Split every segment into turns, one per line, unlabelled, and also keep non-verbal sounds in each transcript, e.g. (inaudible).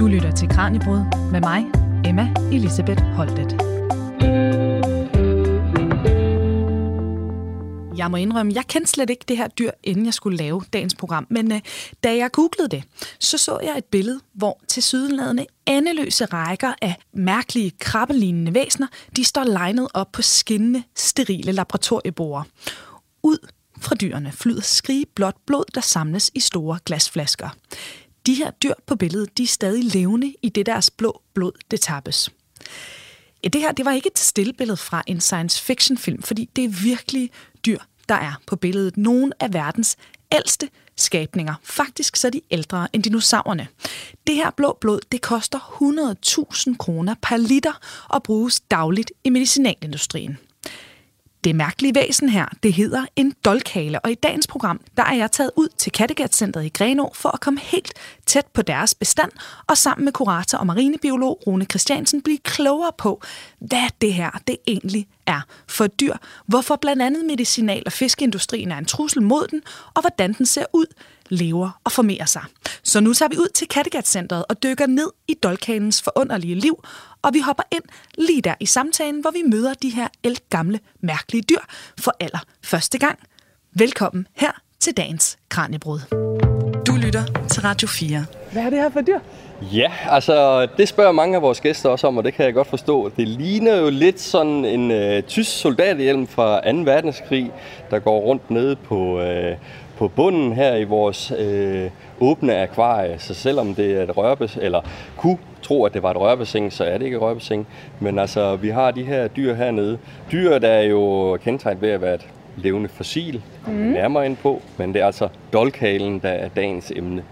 Du lytter til Kranjebrud med mig, Emma Elisabeth Holtet. Jeg må indrømme, jeg kendte slet ikke det her dyr, inden jeg skulle lave dagens program. Men øh, da jeg googlede det, så så jeg et billede, hvor til sydenladende endeløse rækker af mærkelige krabbelignende væsener, de står legnet op på skinnende, sterile laboratorieborer. Ud fra dyrene flyder skrige blåt blod, der samles i store glasflasker. De her dyr på billedet, de er stadig levende i det deres blå blod, det tappes. Ja, det her det var ikke et stillbillede fra en science fiction film, fordi det er virkelig dyr, der er på billedet. Nogle af verdens ældste skabninger. Faktisk så er de ældre end dinosaurerne. Det her blå blod, det koster 100.000 kroner per liter og bruges dagligt i medicinalindustrien. Det mærkelige væsen her, det hedder en dolkhale, og i dagens program, der er jeg taget ud til Kattegatcentret i Grenå for at komme helt tæt på deres bestand, og sammen med kurator og marinebiolog Rune Christiansen blive klogere på, hvad det her det egentlig er for dyr, hvorfor blandt andet medicinal- og fiskeindustrien er en trussel mod den, og hvordan den ser ud, lever og formerer sig. Så nu tager vi ud til Kattegat-centret og dykker ned i dolkhanens forunderlige liv, og vi hopper ind lige der i samtalen, hvor vi møder de her gamle mærkelige dyr for aller første gang. Velkommen her til dagens Kranjebrud. Du lytter til Radio 4.
Hvad er det her for dyr?
Ja, altså det spørger mange af vores gæster også om, og det kan jeg godt forstå. Det ligner jo lidt sådan en øh, tysk soldathjelm fra 2. verdenskrig, der går rundt nede på, øh, på bunden her i vores øh, åbne akvarie. Så selvom det er et rørbassin, eller kunne tro, at det var et rørbassin, så er det ikke et rørbassin. Men altså, vi har de her dyr hernede. Dyr, der er jo kendetegnet ved at være et levende fossil, mm. nærmere ind på, men det er altså dolkhalen, der er dagens emne.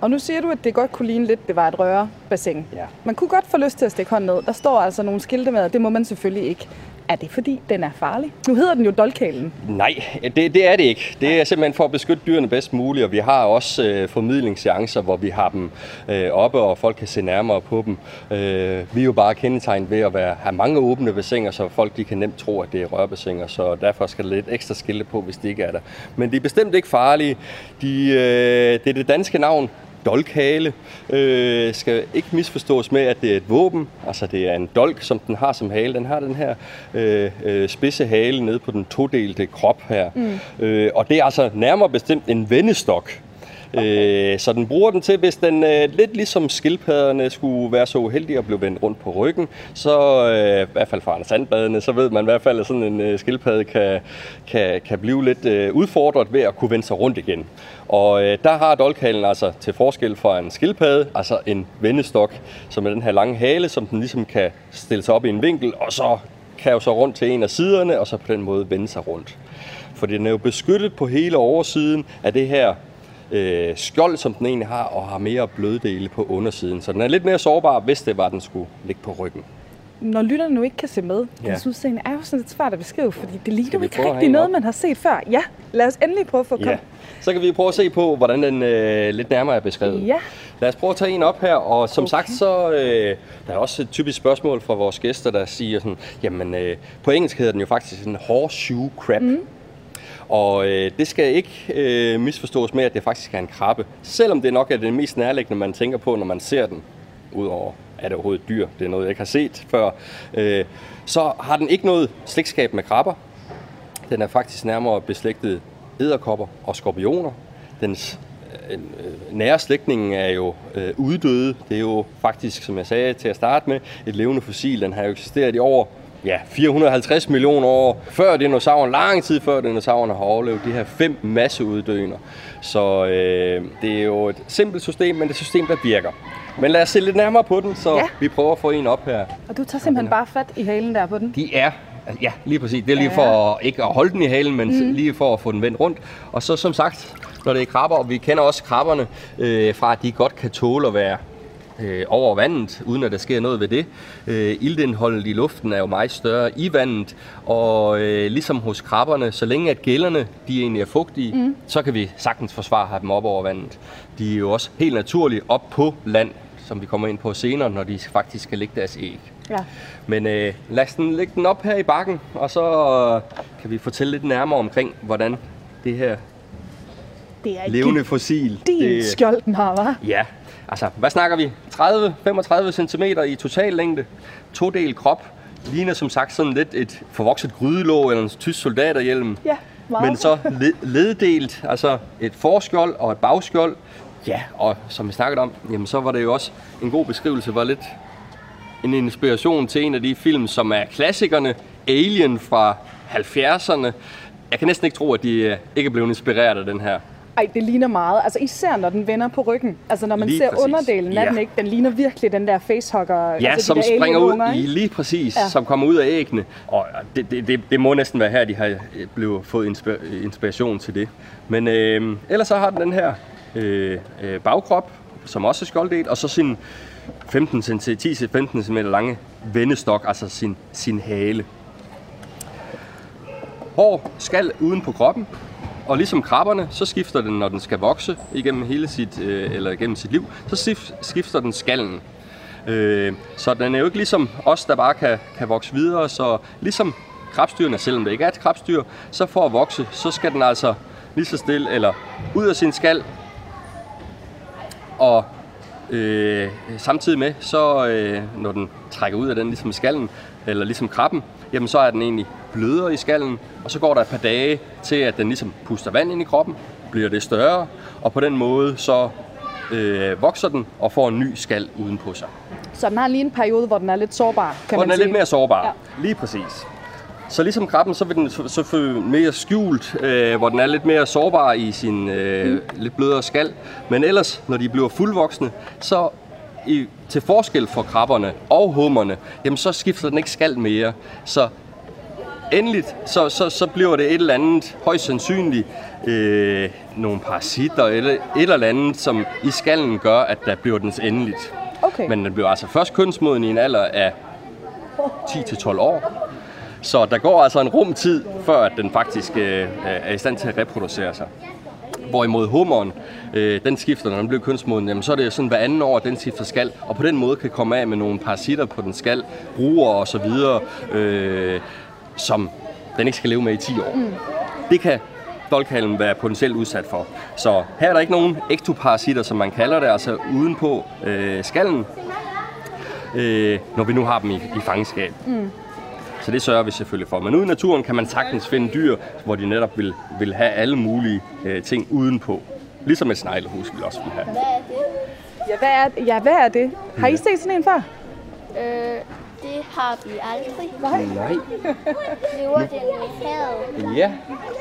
Og nu siger du, at det godt kunne ligne lidt, det var et rørebassin.
Ja.
Man kunne godt få lyst til at stikke hånden ned. Der står altså nogle skilte med, og det må man selvfølgelig ikke. Er det fordi, den er farlig? Nu hedder den jo dolkalen.
Nej, det, det er det ikke. Det er simpelthen for at beskytte dyrene bedst muligt, og vi har også øh, formidlingsseancer, hvor vi har dem øh, oppe, og folk kan se nærmere på dem. Øh, vi er jo bare kendetegnet ved at være, have mange åbne bassiner, så folk de kan nemt tro, at det er rørbassiner, så derfor skal der lidt ekstra skilte på, hvis det ikke er der. Men de er bestemt ikke farlige. De, øh, det er det danske navn, dolkhale. Øh, skal ikke misforstås med, at det er et våben. Altså det er en dolk, som den har som hale. Den har den her øh, øh, spidse hale nede på den todelte krop her. Mm. Øh, og det er altså nærmere bestemt en vendestok. Øh, så den bruger den til, hvis den øh, lidt ligesom skildpadderne skulle være så uheldig at blive vendt rundt på ryggen, så øh, i hvert fald fra sandbadene, så ved man i hvert fald, at sådan en øh, skildpadde kan, kan, kan blive lidt øh, udfordret ved at kunne vende sig rundt igen. Og øh, der har dolkhalen altså til forskel fra en skildpadde, altså en vendestok, som er den her lange hale, som den ligesom kan stille sig op i en vinkel, og så kan jo så rundt til en af siderne, og så på den måde vende sig rundt. For den er jo beskyttet på hele oversiden af det her øh, skjold, som den egentlig har, og har mere bløddele på undersiden. Så den er lidt mere sårbar, hvis det var, den skulle ligge på ryggen.
Når lytterne nu ikke kan se med, ja. den udseende er jo sådan lidt svært at beskrive, fordi det ligner
vi
ikke rigtig noget,
op?
man har set før. Ja, lad os endelig prøve at få
Ja.
kom.
Så kan vi prøve at se på, hvordan den øh, lidt nærmere er beskrevet.
Ja.
Lad os prøve at tage en op her, og som
okay.
sagt, så øh, der er også et typisk spørgsmål fra vores gæster, der siger sådan, jamen øh, på engelsk hedder den jo faktisk en horseshoe crab. Mm. Og øh, det skal ikke øh, misforstås med, at det faktisk er en krabbe. Selvom det nok er det mest nærliggende, man tænker på, når man ser den. Udover, er det overhovedet dyr? Det er noget, jeg ikke har set før. Øh, så har den ikke noget slægtskab med krabber. Den er faktisk nærmere beslægtet æderkopper og skorpioner. Dens øh, øh, nære slægtningen er jo øh, uddøde. Det er jo faktisk, som jeg sagde til at starte med, et levende fossil. Den har jo eksisteret i over ja, 450 millioner år før dinosauren, lang tid før dinosaurerne har overlevet de her fem masseuddøender. Så øh, det er jo et simpelt system, men det er et system, der virker. Men lad os se lidt nærmere på den, så
Ja.
vi prøver at få en op her.
Og du tager simpelthen bare fat i halen der på den.
De er, altså, ja, lige præcis. Det er lige
Ja.
for at, ikke at holde den i halen, men mm. lige for at få den vendt rundt. Og så som sagt, når det er krabber, og vi kender også krabberne øh, fra, at de godt kan tåle at være øh, over vandet, uden at der sker noget ved det. Øh, iltindholdet i luften er jo meget større i vandet, og øh, ligesom hos krabberne, så længe at gælderne de egentlig er fugtige, mm. så kan vi sagtens forsvare at have dem op over vandet. De er jo også helt naturligt op på land, som vi kommer ind på senere, når de faktisk skal lægge deres æg.
Ja.
Men øh, lad os den, lægge den op her i bakken, og så øh, kan vi fortælle lidt nærmere omkring, hvordan det her
Det er
levende fossil... det,
skjold, den har, hva'?
Ja, altså, hvad snakker vi? 30-35 cm i total længde. To-del krop. Ligner som sagt sådan lidt et forvokset grydelåg eller en tysk soldaterhjelm.
Ja, meget.
Men så led, leddelt, altså et forskjold og et bagskjold. Ja, og som vi snakkede om, jamen så var det jo også en god beskrivelse, var lidt en inspiration til en af de film, som er klassikerne. Alien fra 70'erne. Jeg kan næsten ikke tro, at de øh, ikke er blevet inspireret af den her.
Ej, det ligner meget. Altså især når den vender på ryggen. Altså når man
Lige
ser
præcis.
underdelen af
Ja.
den, ikke? Den ligner virkelig den der facehugger.
Ja,
altså,
som
de
springer ud i lige præcis,
Ja.
som kommer ud af æggene. Og det, det, det, det må næsten være her, de har øh, blevet fået inspi- inspiration til det. Men øh, ellers så har den den her øh, øh, bagkrop, som også er skjolddel, og så sin 15 cm, 10-15 cm lange vendestok, altså sin, sin hale. Hår skal uden på kroppen, og ligesom krabberne, så skifter den, når den skal vokse igennem hele sit, øh, eller igennem sit liv, så skifter den skallen. Øh, så den er jo ikke ligesom os, der bare kan, kan vokse videre. Så ligesom krabstyrene, selvom det ikke er et krabstyr, så for at vokse, så skal den altså lige så stille, eller ud af sin skal, og øh, samtidig med, så øh, når den trækker ud af den ligesom skallen, eller ligesom krabben, jamen så er den egentlig blødere i skallen, og så går der et par dage til, at den ligesom puster vand ind i kroppen, bliver det større, og på den måde så øh, vokser den og får en ny skal udenpå sig.
Så den har lige en periode, hvor den er lidt sårbar, kan
Hvor
man
den er
sige.
lidt mere sårbar.
Ja.
Lige præcis. Så ligesom krabben, så vil den så- selvfølgelig mere skjult, øh, hvor den er lidt mere sårbar i sin øh, mm. lidt blødere skal. Men ellers, når de bliver fuldvoksne, så i, til forskel for krabberne og hummerne, jamen så skifter den ikke skal mere. Så endeligt, så, så, så bliver det et eller andet, højst sandsynligt, øh, nogle parasitter eller et eller andet, som i skallen gør, at der bliver dens endeligt.
Okay.
Men den bliver altså først kønsmoden i en alder af 10-12 år. Så der går altså en rum tid, før at den faktisk øh, er i stand til at reproducere sig. Hvorimod hummeren, øh, den skifter, når den bliver kønsmoden, jamen, så er det sådan hver anden år, at den skifter skal, og på den måde kan komme af med nogle parasitter på den skal, bruger og så videre, øh, som den ikke skal leve med i 10 år. Mm. Det kan dolkhalen være potentielt udsat for. Så her er der ikke nogen ektoparasitter, som man kalder det, altså udenpå øh, skallen, øh, når vi nu har dem i, i fangenskab. Mm. Så det sørger vi selvfølgelig for. Men ude i naturen kan man sagtens finde dyr, hvor de netop vil, vil have alle mulige øh, ting udenpå. Ligesom et sneglehus vil også vil have.
Hvad er det?
Ja, hvad er, ja, hvad er det? Har I set sådan en før?
Øh, det har vi aldrig.
Nej.
Lever den i havet?
Ja,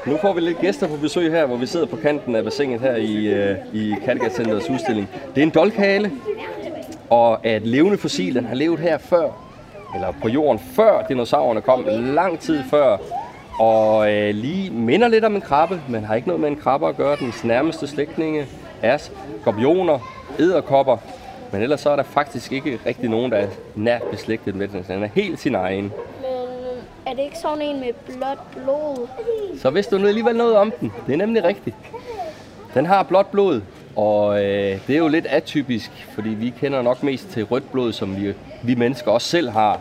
nu får vi lidt gæster på besøg her, hvor vi sidder på kanten af bassinet her i, øh, i Kattegat Centerets udstilling. Det er en dolkhale, og er et levende fossil. Den har levet her før, eller på jorden før dinosaurerne kom, lang tid før. Og øh, lige minder lidt om en krabbe, men har ikke noget med en krabbe at gøre. Dens nærmeste slægtninge er skorpioner, æderkopper, men ellers så er der faktisk ikke rigtig nogen, der er nært beslægtet med den. Den er helt sin egen.
Men er det ikke sådan en med blåt blod?
Så vidste du alligevel noget om den. Det er nemlig rigtigt. Den har blåt blod, og øh, det er jo lidt atypisk, fordi vi kender nok mest til rødt blod, som vi, vi mennesker også selv har.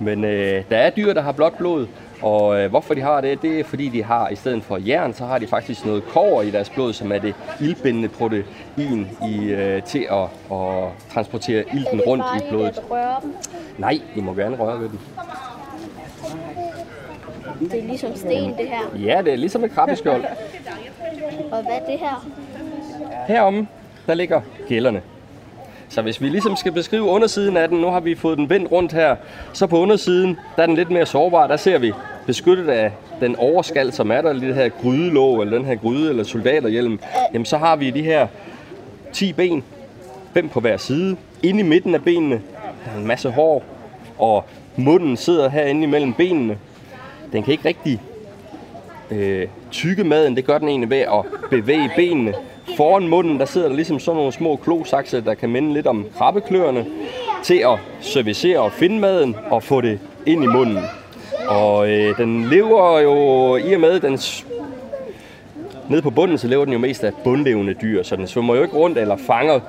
Men øh, der er dyr, der har blåt blod, og øh, hvorfor de har det, det er fordi de har, i stedet for jern, så har de faktisk noget kover i deres blod, som er det ildbindende protein i, øh, til at, at transportere
Er
ilten rundt i blodet.
at røre dem?
Nej, I må gerne røre ved den.
Det er ligesom sten, det her.
Ja, det er ligesom et krabbeskjold.
Og hvad er det her?
Heromme, der ligger gælderne. Så hvis vi ligesom skal beskrive undersiden af den, nu har vi fået den vendt rundt her, så på undersiden, der er den lidt mere sårbar. Der ser vi beskyttet af den overskal, som er der, det her grydelåg, eller den her gryde, eller soldaterhjelm. Jamen så har vi de her 10 ben, fem på hver side. Inde i midten af benene, der er en masse hår, og munden sidder herinde imellem benene. Den kan ikke rigtig øh, tykke maden, det gør den egentlig ved at bevæge benene. Foran munden, der sidder der ligesom sådan nogle små klosakser, der kan minde lidt om krabbekløerne, til at servicere og finde maden og få det ind i munden. Og øh, den lever jo, i og med den nede på bunden, så lever den jo mest af bundlevende dyr, så den svømmer jo ikke rundt eller fanger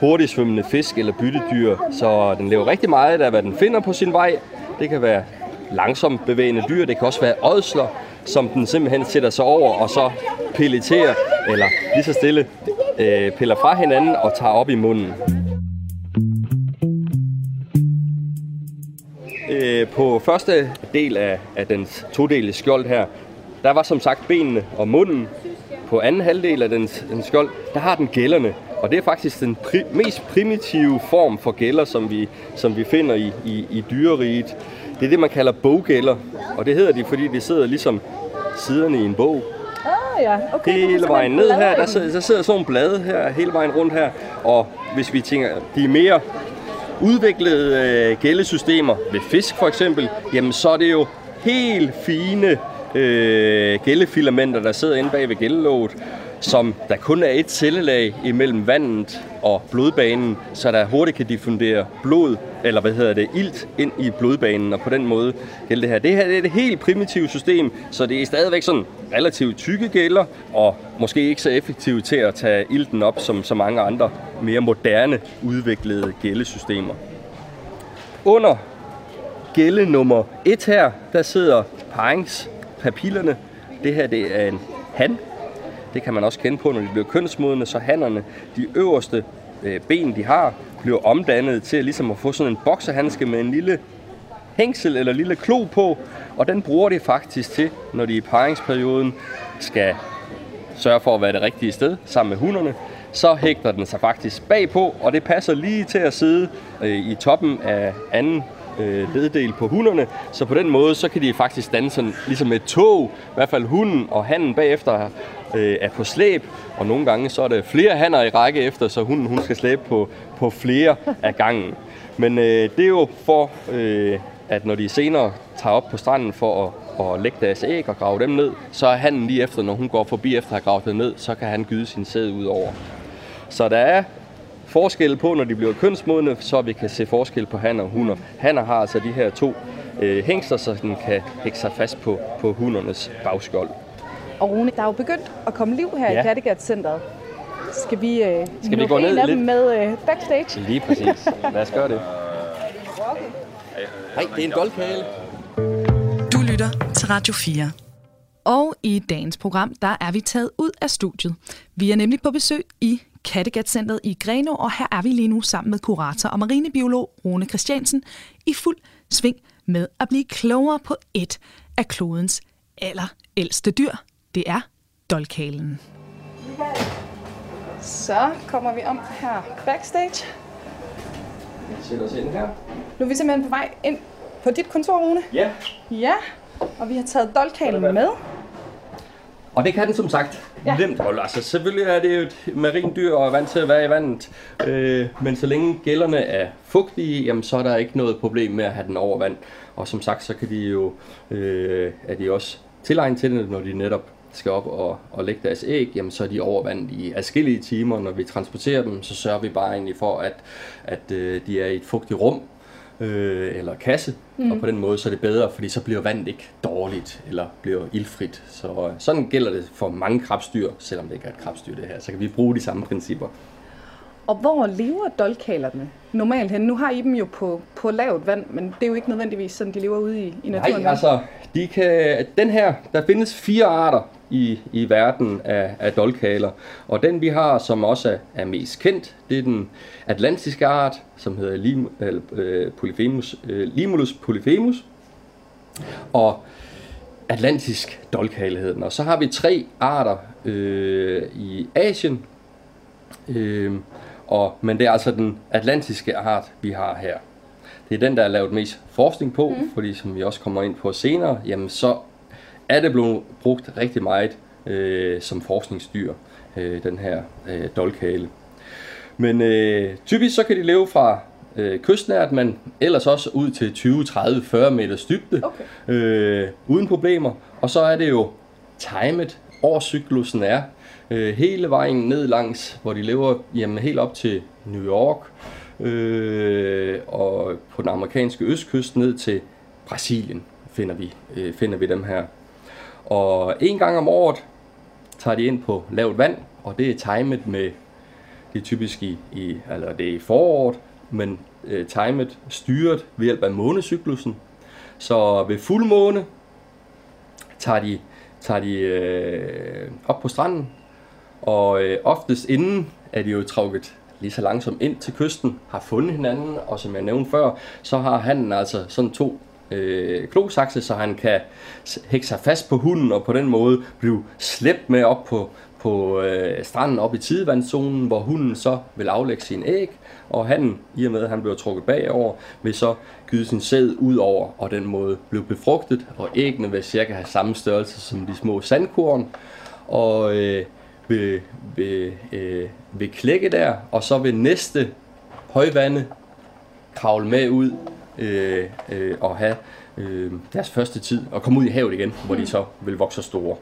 hurtigt svømmende fisk eller byttedyr, så den lever rigtig meget af, hvad den finder på sin vej. Det kan være langsomt bevægende dyr, det kan også være ådsler, som den simpelthen sætter sig over og så pelleterer, eller lige så stille øh, piller fra hinanden og tager op i munden. Øh, på første del af, af dens todelte skjold her, der var som sagt benene og munden. På anden halvdel af dens, dens skjold, der har den gælderne. Og det er faktisk den pri- mest primitive form for gælder, som vi, som vi finder i, i, i dyreriget. Det er det, man kalder boggælder. Og det hedder de, fordi de sidder ligesom siderne i en bog.
Ah ja, okay.
Hele vejen ned her, der sidder, der sidder sådan nogle blade her, hele vejen rundt her. Og hvis vi tænker, de er mere udviklede øh, gældesystemer ved fisk for eksempel, jamen så er det jo helt fine øh, gældefilamenter, der sidder inde bag ved gældelåget, som der kun er et cellelag imellem vandet og blodbanen, så der hurtigt kan diffundere blod, eller hvad hedder det, ilt ind i blodbanen, og på den måde gælder det her. Det her det er et helt primitivt system, så det er stadigvæk sådan relativt tykke gælder, og måske ikke så effektivt til at tage ilten op som så mange andre mere moderne udviklede gældesystemer. Under gælde nummer 1 her, der sidder paringspapillerne. Det her det er en han. Det kan man også kende på, når de bliver kønsmodne, så hannerne, de øverste øh, ben, de har, bliver omdannet til ligesom at få sådan en boksehandske med en lille hængsel eller lille klo på, og den bruger de faktisk til, når de i paringsperioden skal sørge for at være det rigtige sted sammen med hunderne, så hægter den sig faktisk bagpå, og det passer lige til at sidde øh, i toppen af anden øh, leddel på hunderne. Så på den måde, så kan de faktisk danne sådan, ligesom et tog, i hvert fald hunden og hannen bagefter øh, er på slæb, og nogle gange så er der flere hanner i række efter, så hunden hun skal slæbe på, på flere af gangen. Men øh, det er jo for, øh, at når de senere tager op på stranden for at, at lægge deres æg og grave dem ned, så er hannen lige efter, når hun går forbi efter at have gravet dem ned, så kan han gyde sin sæd ud over. Så der er forskel på, når de bliver kønsmodne, så vi kan se forskel på hanner og hunder. Hanner har altså de her to øh, hængsler, så den kan hække sig fast på, på hundernes bagskjold.
Og Rune, der er jo begyndt at komme liv her
Ja.
i Kattegat-centret. Skal vi, øh,
vi
nå
gå ned lidt?
med øh, backstage?
Lige præcis. Lad os gøre det. Hej, det er en golfkale.
Du lytter til Radio 4. Og i dagens program, der er vi taget ud af studiet. Vi er nemlig på besøg i Kattegat-centret i Greno, og her er vi lige nu sammen med kurator og marinebiolog Rune Christiansen i fuld sving med at blive klogere på et af klodens allerældste dyr. Det er dolkalen.
Så kommer vi om her backstage.
Sæt os ind her.
Nu er vi simpelthen på vej ind på dit kontor, Rune.
Ja,
Ja, og vi har taget dolkalen med.
Og det kan den som sagt
Ja.
nemt holde. Altså selvfølgelig er det jo et marint dyr og er vant til at være i vandet. Øh, men så længe gælderne er fugtige, jamen, så er der ikke noget problem med at have den over vand. Og som sagt, så kan de jo, øh, er de også tilegnet til det, når de netop skal op og, og lægge deres æg, jamen så er de over vand i adskillige timer. Når vi transporterer dem, så sørger vi bare egentlig for, at, at øh, de er i et fugtigt rum, øh, eller kasse, mm. og på den måde så er det bedre, fordi så bliver vandet ikke dårligt eller bliver iltfrit. Så øh, sådan gælder det for mange krabstyr, selvom det ikke er et krabstyr det her. Så kan vi bruge de samme principper.
Og hvor lever dolkalerne normalt hen? Nu har I dem jo på, på lavt vand, men det er jo ikke nødvendigvis sådan, de lever ude i, i naturen.
Nej, altså, de kan, den her, der findes fire arter i, i verden af, af dolkaler, og den vi har, som også er, er mest kendt, det er den atlantiske art, som hedder Lim, eller, øh, polyphemus, øh, Limulus polyphemus, og atlantisk dolkale hedder den. Og så har vi tre arter øh, i Asien, øh, og, men det er altså den atlantiske art, vi har her. Det er den, der er lavet mest forskning på, mm. fordi som vi også kommer ind på senere, jamen så er det blevet brugt rigtig meget øh, som forskningsdyr, øh, den her øh, dolkhale. Men øh, typisk så kan de leve fra øh, kystnært, men ellers også ud til 20, 30, 40 meters dybde,
Okay.
øh, uden problemer. Og så er det jo timet, årscyklusen er, øh, hele vejen ned langs, hvor de lever jamen, helt op til New York, øh, og på den amerikanske østkyst ned til Brasilien finder vi, øh, finder vi dem her. Og en gang om året tager de ind på lavt vand, og det er timet med, det er typisk i, i eller det er i foråret, men øh, timet styret ved hjælp af månecyklusen. Så ved fuldmåne tager de, tager de øh, op på stranden, og øh, oftest inden er de jo trukket lige så langsomt ind til kysten, har fundet hinanden, og som jeg nævnte før, så har han altså sådan to øh, klosakse, så han kan hække sig fast på hunden, og på den måde blive slæbt med op på, på øh, stranden op i tidevandszonen, hvor hunden så vil aflægge sin æg, og han, i og med at han bliver trukket bagover, vil så gyde sin sæd ud over, og den måde blive befrugtet, og æggene vil cirka have samme størrelse som de små sandkorn, og øh, vil, vil, øh, vil klække der, og så vil næste højvande kravle med ud øh, øh, og have øh, deres første tid, og komme ud i havet igen, hvor de så vil vokse store.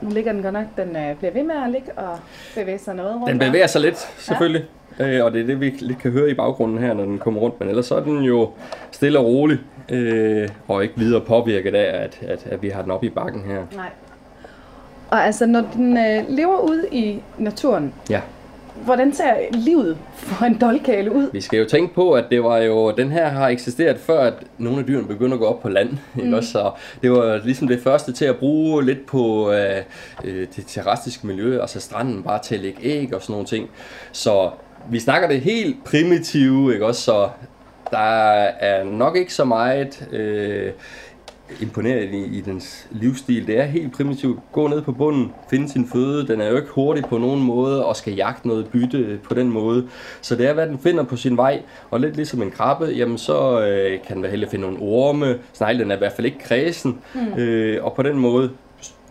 Nu ligger den godt nok. Den øh, bliver ved med at ligge og bevæge sig noget rundt.
Den bevæger sig lidt, selvfølgelig. Ja. og det er det, vi lidt kan høre i baggrunden her, når den kommer rundt. Men ellers så er den jo stille og rolig, øh, og ikke videre påvirket af, at, at, at vi har den oppe i bakken her.
Nej. Og altså, når den øh, lever ude i naturen,
Ja.
hvordan ser livet for en dolkale ud?
Vi skal jo tænke på, at det var jo, den her har eksisteret før, at nogle af dyrene begynder at gå op på land. (laughs) Mm. Ikke også? Så det var ligesom det første til at bruge lidt på øh, øh, det terrestriske miljø, altså stranden bare til at lægge æg og sådan nogle ting. Så vi snakker det helt primitive, ikke også? Så der er nok ikke så meget øh, imponeret i, i dens livsstil. Det er helt primitivt. Gå ned på bunden, finde sin føde. Den er jo ikke hurtig på nogen måde og skal jagte noget bytte på den måde. Så det er, hvad den finder på sin vej. Og lidt ligesom en krabbe, jamen så øh, kan den være heldig at finde nogle orme. Snegle, den er i hvert fald ikke kredsen. Mm. Øh, og på den måde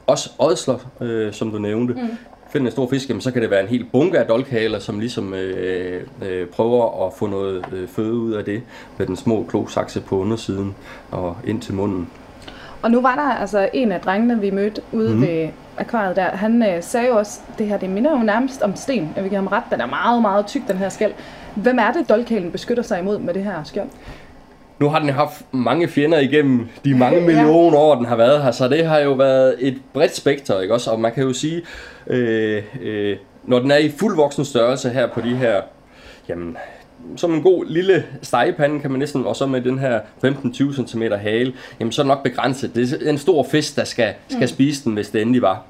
også ådsler, øh, som du nævnte. Mm finder en stor fisk, jamen, så kan det være en hel bunke af dolkhaler, som ligesom øh, øh, prøver at få noget øh, føde ud af det, med den små klosakse på undersiden og ind til munden.
Og nu var der altså en af drengene, vi mødte ude mm. ved akvariet der, han øh, sagde jo også, det her, det minder jo nærmest om sten. Jeg vil give ham ret, den er meget, meget tyk, den her skæld. Hvem er det, dolkalen beskytter sig imod med det her skjold?
Nu har den haft mange fjender igennem de mange (laughs)
Ja.
millioner år, den har været her, så det har jo været et bredt spekter, ikke også? Og man kan jo sige, øh, øh, når den er i fuld voksen størrelse her på de her, jamen, som en god lille stegepande, kan man næsten, og så med den her 15-20 cm hale, jamen så er det nok begrænset. Det er en stor fisk, der skal, skal spise den, hvis det endelig var.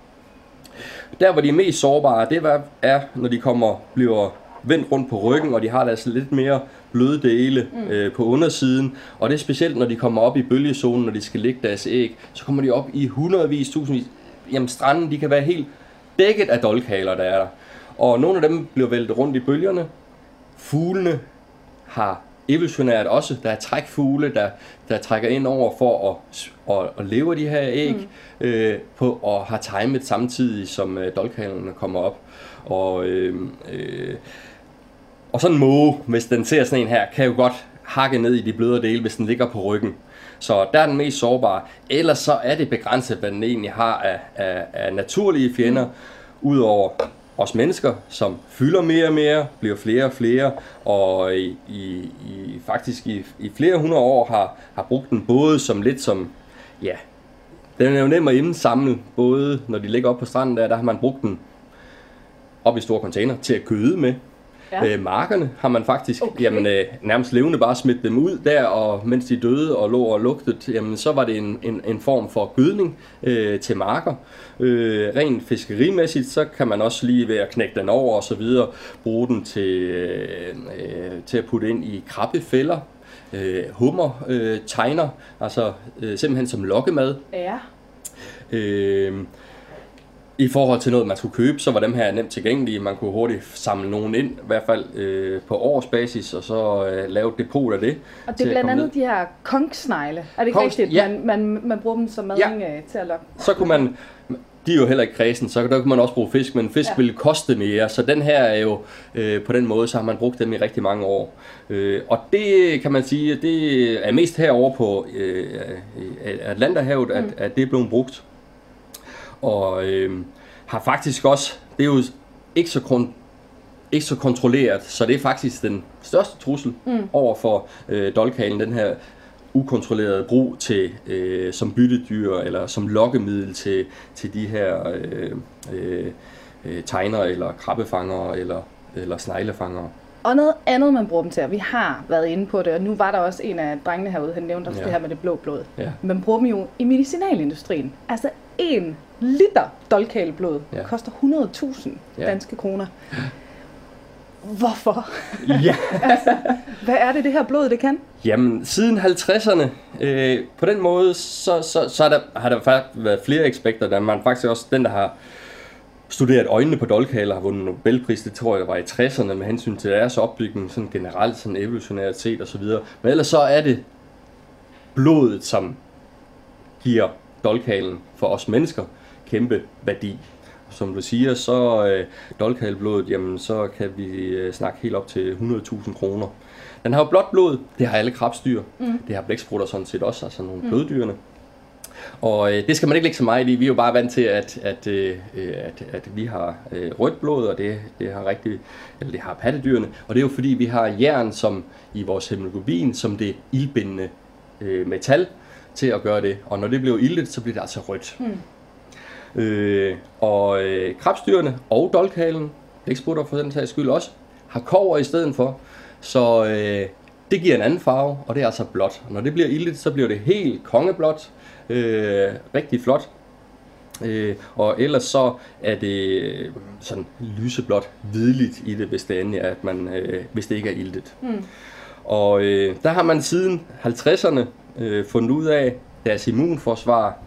Der, hvor de er mest sårbare, det er, når de kommer, bliver vendt rundt på ryggen, og de har deres lidt mere bløde dele mm. øh, på undersiden. Og det er specielt, når de kommer op i bølgezonen, når de skal lægge deres æg, så kommer de op i hundredvis, tusindvis. Jamen stranden, de kan være helt dækket af dolkhaler, der er der. Og nogle af dem bliver væltet rundt i bølgerne. Fuglene har evolutionært også, der er trækfugle, der, der trækker ind over for at, at, at leve de her æg, mm. øh, på, og har timet samtidig, som øh, dolkhalerne kommer op. Og, øh, øh, og sådan en måge, hvis den ser sådan en her, kan jo godt hakke ned i de bløde dele, hvis den ligger på ryggen. Så der er den mest sårbare. Ellers så er det begrænset, hvad den egentlig har af, af, af naturlige fjender, mm. udover os mennesker, som fylder mere og mere, bliver flere og flere, og i, i, i faktisk i, i flere hundrede år har, har brugt den både som lidt som, ja, den er jo nem at indsamle, både når de ligger op på stranden der, der har man brugt den op i store container til at køde med.
Ja.
Øh, markerne har man faktisk
Okay.
okay. jamen, øh, nærmest levende bare smidt dem ud der, og mens de døde og lå og lugtede, jamen, så var det en, en, en form for gødning øh, til marker. Øh, rent fiskerimæssigt, så kan man også lige ved at knække den over og så videre, bruge den til, øh, øh, til at putte ind i krabbefælder, øh, hummer, øh, tegner, altså øh, simpelthen som lokkemad.
Ja.
Øh, I forhold til noget, man skulle købe, så var dem her nemt tilgængelige. Man kunne hurtigt samle nogen ind, i hvert fald øh, på årsbasis, og så øh, lave et depot af det.
Og det er blandt andet
ned.
de her konksnegle. Er det ikke
Kongs-
rigtigt?
ja.
Man, man, man bruger dem som mading ja. til at lokke.
Så kunne man, de er jo heller ikke kredsen, så der kunne man også bruge fisk, men fisk
Ja.
ville koste mere, så den her er jo øh, på den måde, så har man brugt dem i rigtig mange år. Øh, og det kan man sige, det er mest herovre på øh, øh, Atlanterhavet, at, at det er blevet brugt. Og øh, har faktisk også, det er jo ikke så kon- ikke så kontrolleret, så det er faktisk den største trussel mm. over for øh, dolkhalen, den her ukontrollerede brug til øh, som byttedyr eller som lokkemiddel til, til de her øh, øh, øh, tegner eller krabbefanger eller, eller sneglefangere.
Og noget andet, man bruger dem til, og vi har været inde på det, og nu var der også en af drengene herude, han nævnte også
Ja.
det her med det blå blod.
Ja.
Man bruger dem jo i medicinalindustrien. Altså en liter dolkaleblod
Ja.
koster 100.000
Ja.
danske kroner. Hvorfor?
Ja. (laughs)
Hvad er det, det her blod, det kan?
Jamen, siden 50'erne, øh, på den måde, så, så, så er der, har der faktisk været flere eksperter, der man faktisk også den, der har studeret øjnene på dolkaler, har vundet Nobelpris, det tror jeg var i 60'erne, med hensyn til deres opbygning, sådan generelt, sådan evolutionært set osv. Men ellers så er det blodet, som giver dolkalen for os mennesker kæmpe værdi. Som du siger, så øh, dolkalblodet, jamen så kan vi øh, snakke helt op til 100.000 kroner. Den har jo blåt blod, det har alle krabstyr, mm. det har blæksprutter sådan set også, altså nogle mm. bløddyrene. Og øh, det skal man ikke lægge så meget i. Vi er jo bare vant til, at, at, øh, øh, at, at vi har øh, rødt blod, og det, det har rigtig, eller det har pattedyrene. Og det er jo fordi, vi har jern som i vores hemoglobin, som det ildbindende øh, metal til at gøre det. Og når det bliver iltet, så bliver det altså rødt. Mm. Øh, og øh, krabstyrene og dolkhalen, blæksprutter for den sags skyld også, har kover i stedet for. Så øh, det giver en anden farve, og det er altså blåt. Og når det bliver iltet, så bliver det helt kongeblåt. Øh, rigtig flot. Øh, og ellers så er det øh, sådan lyseblåt hvidligt i det, hvis det endelig er, at man, øh, hvis det ikke er iltet. Mm. Og øh, der har man siden 50'erne øh, fundet ud af, at deres immunforsvar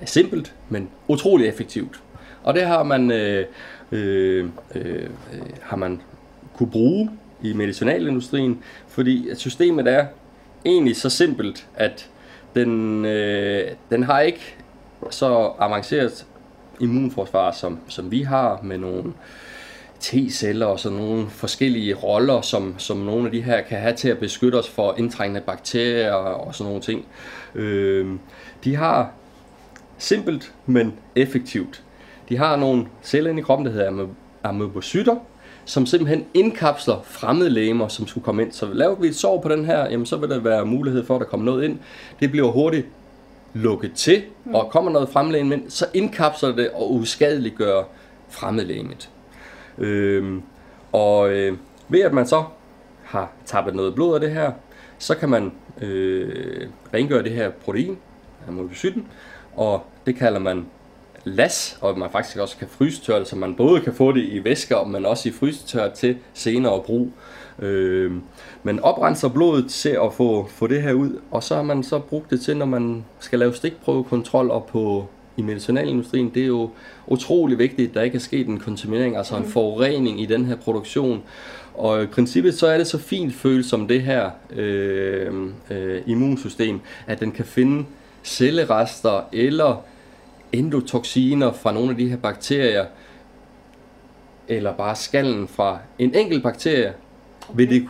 er simpelt, men utrolig effektivt. Og det har man, øh, øh, øh, har man kunne bruge i medicinalindustrien, fordi systemet er egentlig så simpelt, at den, øh, den har ikke så avanceret immunforsvar, som, som vi har med nogle T-celler og sådan nogle forskellige roller, som, som nogle af de her kan have til at beskytte os for indtrængende bakterier og sådan nogle ting. Øh, de har simpelt, men effektivt. De har nogle celler inde i kroppen, der hedder amøbocytter, som simpelthen indkapsler fremmede legemer, som skulle komme ind. Så laver vi et sår på den her, jamen så vil der være mulighed for, at der kommer noget ind. Det bliver hurtigt lukket til, og kommer noget fremmedlegeme ind, så indkapsler det og uskadeliggør fremmedlegemet. Øh, og øh, ved at man så har tappet noget blod af det her, så kan man øh, rengøre det her protein, amylocyten, og det kalder man las, og man faktisk også kan frysetørre det, så man både kan få det i væsker, men også i frysetør til senere brug. Øh, men oprenser blodet til at få, få det her ud, og så har man så brugt det til, når man skal lave stikprøvekontroller på i medicinalindustrien, det er jo utrolig vigtigt, at der ikke er sket en kontaminering, altså en forurening i den her produktion. Og i princippet så er det så fint følt som det her øh, øh, immunsystem, at den kan finde cellerester eller endotoxiner fra nogle af de her bakterier, eller bare skallen fra en enkelt bakterie, vil det,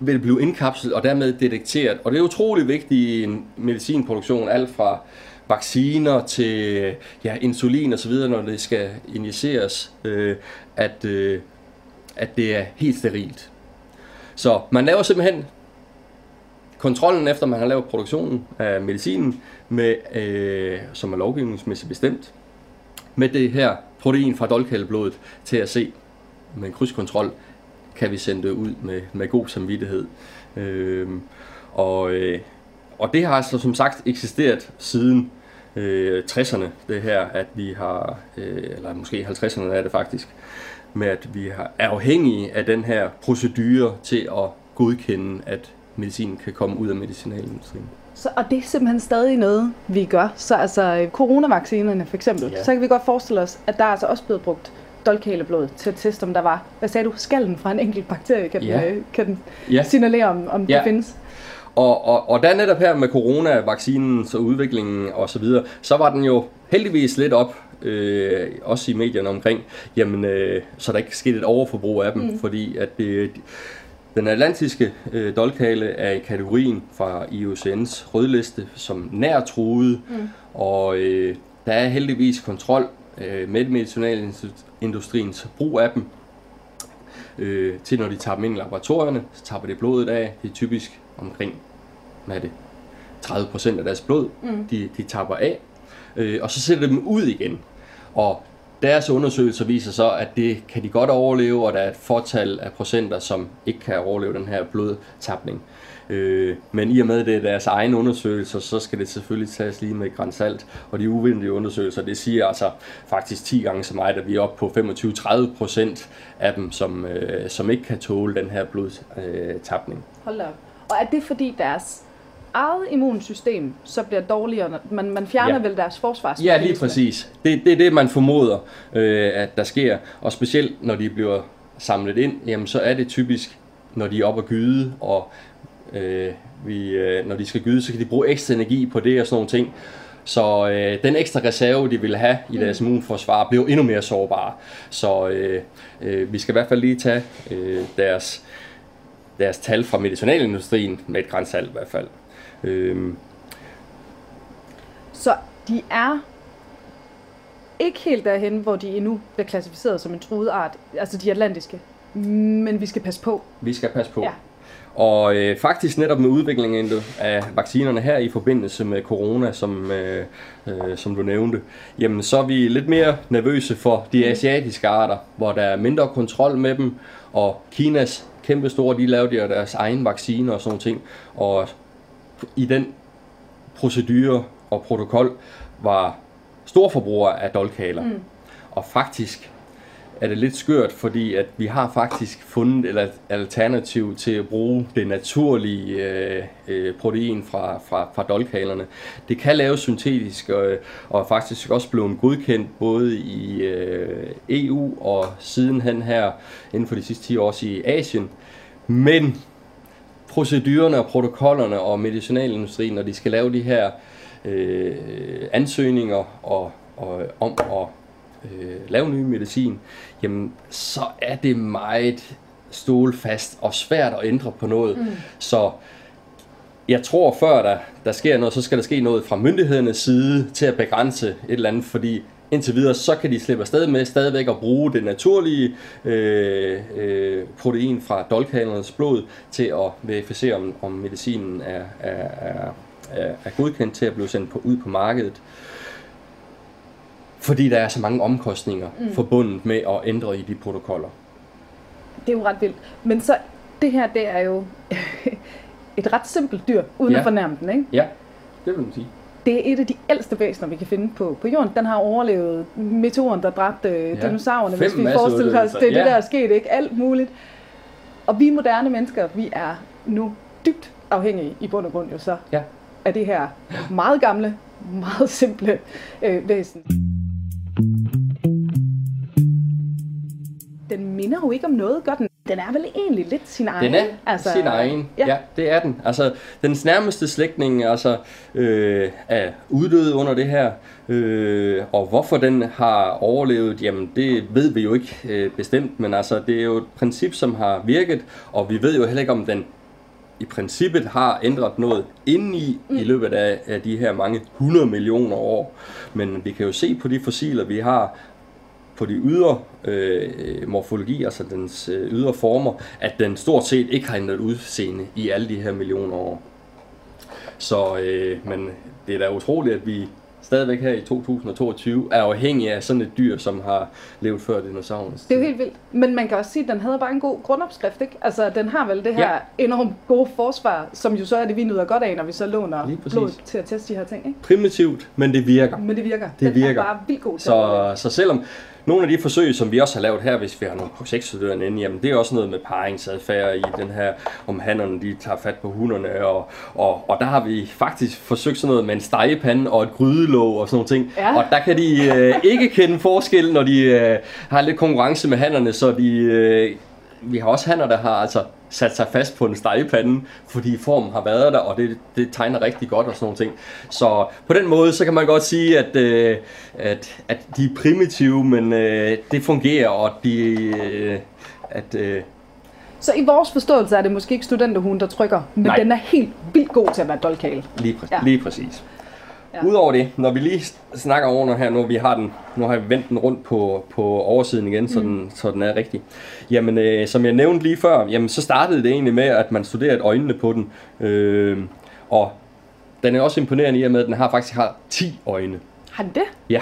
vil det blive indkapslet og dermed detekteret. Og det er utrolig vigtigt i en medicinproduktion, alt fra vacciner til ja, insulin og så videre, når det skal injiceres, øh, at, øh, at det er helt sterilt. Så man laver simpelthen kontrollen efter man har lavet produktionen af medicinen, med, øh, som er lovgivningsmæssigt bestemt, med det her protein fra dolkaleblodet til at se med en krydskontrol, kan vi sende det ud med, med god samvittighed. Øh, og, øh, og det har altså som sagt eksisteret siden øh, 60'erne, det her, at vi har, øh, eller måske 50'erne er det faktisk, med at vi er afhængige af den her procedure til at godkende, at medicin kan komme ud af medicinalindustrien.
Så, og det er simpelthen stadig noget, vi gør. Så altså coronavaccinerne for eksempel,
Ja.
så kan vi godt forestille os, at der er altså også blevet brugt dolkaleblod til at teste, om der var, hvad sagde du, skallen fra en enkelt bakterie, kan,
Ja.
den, øh, kan den
Ja.
signalere, om, om
Ja.
det findes.
Og, og, og der netop her med coronavaccinen og udviklingen og så videre, så var den jo heldigvis lidt op, øh, også i medierne omkring, jamen, øh, så der ikke skete et overforbrug af dem, mm. fordi at det, den atlantiske øh, dolkale er i kategorien fra IUCN's rødliste som nær truet, mm. og øh, der er heldigvis kontrol øh, med medicinalindustriens brug af dem, øh, til når de tager dem ind i laboratorierne, så tapper de blodet af, det er typisk omkring, hvad er det, 30% af deres blod, mm. de, de tapper af, øh, og så sætter de dem ud igen. Og deres undersøgelser viser så, at det kan de godt overleve, og der er et fortal af procenter, som ikke kan overleve den her blodtapning. Øh, men i og med det er deres egne undersøgelser, så skal det selvfølgelig tages lige med et salt. Og de uvenlige undersøgelser, det siger altså faktisk 10 gange så meget, at vi er oppe på 25-30 procent af dem, som, øh, som ikke kan tåle den her blodtapning.
Hold da op. Og er det fordi deres eget immunsystem så bliver dårligere? Man, man fjerner
Ja.
vel deres forsvars?
Ja, lige præcis. Det, det er det, man formoder, øh, at der sker. Og specielt når de bliver samlet ind, jamen så er det typisk, når de er oppe at gyde, og øh, vi, øh, når de skal gyde, så kan de bruge ekstra energi på det og sådan nogle ting. Så øh, den ekstra reserve, de vil have i deres immunforsvar, bliver endnu mere sårbare. Så øh, øh, vi skal i hvert fald lige tage øh, deres, deres tal fra medicinalindustrien med et grænsalt i hvert fald. Øh,
Så de er ikke helt derhen, hvor de endnu bliver klassificeret som en truet art, altså de atlantiske. Men vi skal passe på.
Vi skal passe på.
Ja.
Og øh, faktisk netop med udviklingen af vaccinerne her i forbindelse med corona, som, øh, øh, som du nævnte, jamen så er vi lidt mere nervøse for de asiatiske arter, hvor der er mindre kontrol med dem, og Kinas kæmpe store, de lavede jo deres egen vacciner og sådan ting, og i den procedure og protokol var storforbrugere af dolkaler. Mm. Og faktisk er det lidt skørt, fordi at vi har faktisk fundet et alternativ til at bruge det naturlige øh, øh protein fra, fra, fra dolkalerne. Det kan laves syntetisk øh, og er faktisk også blevet godkendt både i øh, EU og sidenhen her inden for de sidste 10 år også i Asien. Men procedurerne og protokollerne og medicinalindustrien, når de skal lave de her øh, ansøgninger og, og, om at øh, lave ny medicin, jamen så er det meget stålfast og svært at ændre på noget. Mm. Så jeg tror, før der, der sker noget, så skal der ske noget fra myndighedernes side til at begrænse et eller andet, fordi indtil videre, så kan de slippe afsted med stadigvæk at bruge det naturlige øh, øh, protein fra dolkalernes blod til at verificere, om, om medicinen er, er, er, er, godkendt til at blive sendt på, ud på markedet. Fordi der er så mange omkostninger mm. forbundet med at ændre i de protokoller.
Det er jo ret vildt. Men så, det her, det er jo (laughs) et ret simpelt dyr, uden
Ja.
at fornærme den, ikke?
Ja, det vil man sige.
Det er et af de ældste væsener, vi kan finde på, på jorden. Den har overlevet meteoren, der dræbte ja. dinosaurerne, hvis vi forestiller os, det er det,
masseudryddelser.
der
Ja.
er sket, ikke? Alt muligt. Og vi moderne mennesker, vi er nu dybt afhængige i bund og grund jo så
Ja.
af det her meget gamle, meget simple øh, væsen. Den minder jo ikke om noget, gør den? Den er vel egentlig lidt sin egen?
Den er altså, sin egen. Ja. ja, det er den. Altså, dens nærmeste slægtning altså, øh, er uddød under det her. Øh, og hvorfor den har overlevet, jamen det ved vi jo ikke øh, bestemt. Men altså, det er jo et princip, som har virket. Og vi ved jo heller ikke, om den i princippet har ændret noget indeni mm. i løbet af, af de her mange 100 millioner år. Men vi kan jo se på de fossiler, vi har, på de ydre øh, morfologi, altså dens øh, ydre former, at den stort set ikke har ændret udseende i alle de her millioner år. Så, øh, men det er da utroligt, at vi stadigvæk her i 2022 er afhængige af sådan et dyr, som har levet før dinosaurerne.
Det er jo helt vildt. Men man kan også sige, at den havde bare en god grundopskrift, ikke? Altså, den har vel det her
Ja.
enormt gode forsvar, som jo så er det, vi nyder godt af, når vi så låner blod til at teste de her ting, ikke?
Primitivt, men det virker.
Men det virker.
Det
den
virker.
er bare vildt god til
Så, så selvom nogle af de forsøg, som vi også har lavet her, hvis vi har nogle projektstuderende inde, jamen det er også noget med paringsadfærd i den her, om hannerne de tager fat på hunderne, og, og, og der har vi faktisk forsøgt sådan noget med en stegepande og et grydelåg og sådan nogle ting.
Ja.
Og der kan de øh, ikke kende forskel, når de øh, har lidt konkurrence med hannerne, så de, øh, vi har også hanner, der har altså sat sig fast på en stegepande, fordi formen har været der, og det, det tegner rigtig godt og sådan nogle ting. Så på den måde, så kan man godt sige, at, øh, at, at de er primitive, men øh, det fungerer, og de, øh, at, øh,
Så i vores forståelse er det måske ikke studenterhuen, der trykker, men
Nej.
den er helt vildt god til at være dolkale.
Lige, præ-
Ja.
lige præcis.
Ja.
Udover det, når vi lige snakker over nu her, nu vi har den, nu har jeg vendt den rundt på, på oversiden igen, så, mm. den, så den er rigtig. Jamen, øh, som jeg nævnte lige før, jamen, så startede det egentlig med, at man studerede øjnene på den. Øh, og den er også imponerende i og med, at den har faktisk har 10 øjne.
Har den det?
Ja,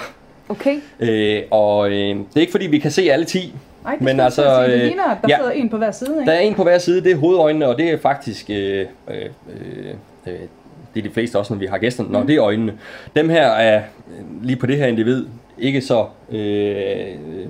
Okay.
Øh, og øh, det er ikke fordi, vi kan se alle 10.
Ej, det
Men
altså, sige, det
øh,
ligner, at der
ja.
sidder en på hver side, ikke?
Der er en på hver side, det er hovedøjnene, og det er faktisk... Øh, øh, øh, det er de fleste også, når vi har gæster, når det er øjnene. Dem her er øh, lige på det her individ ikke så... Øh, øh,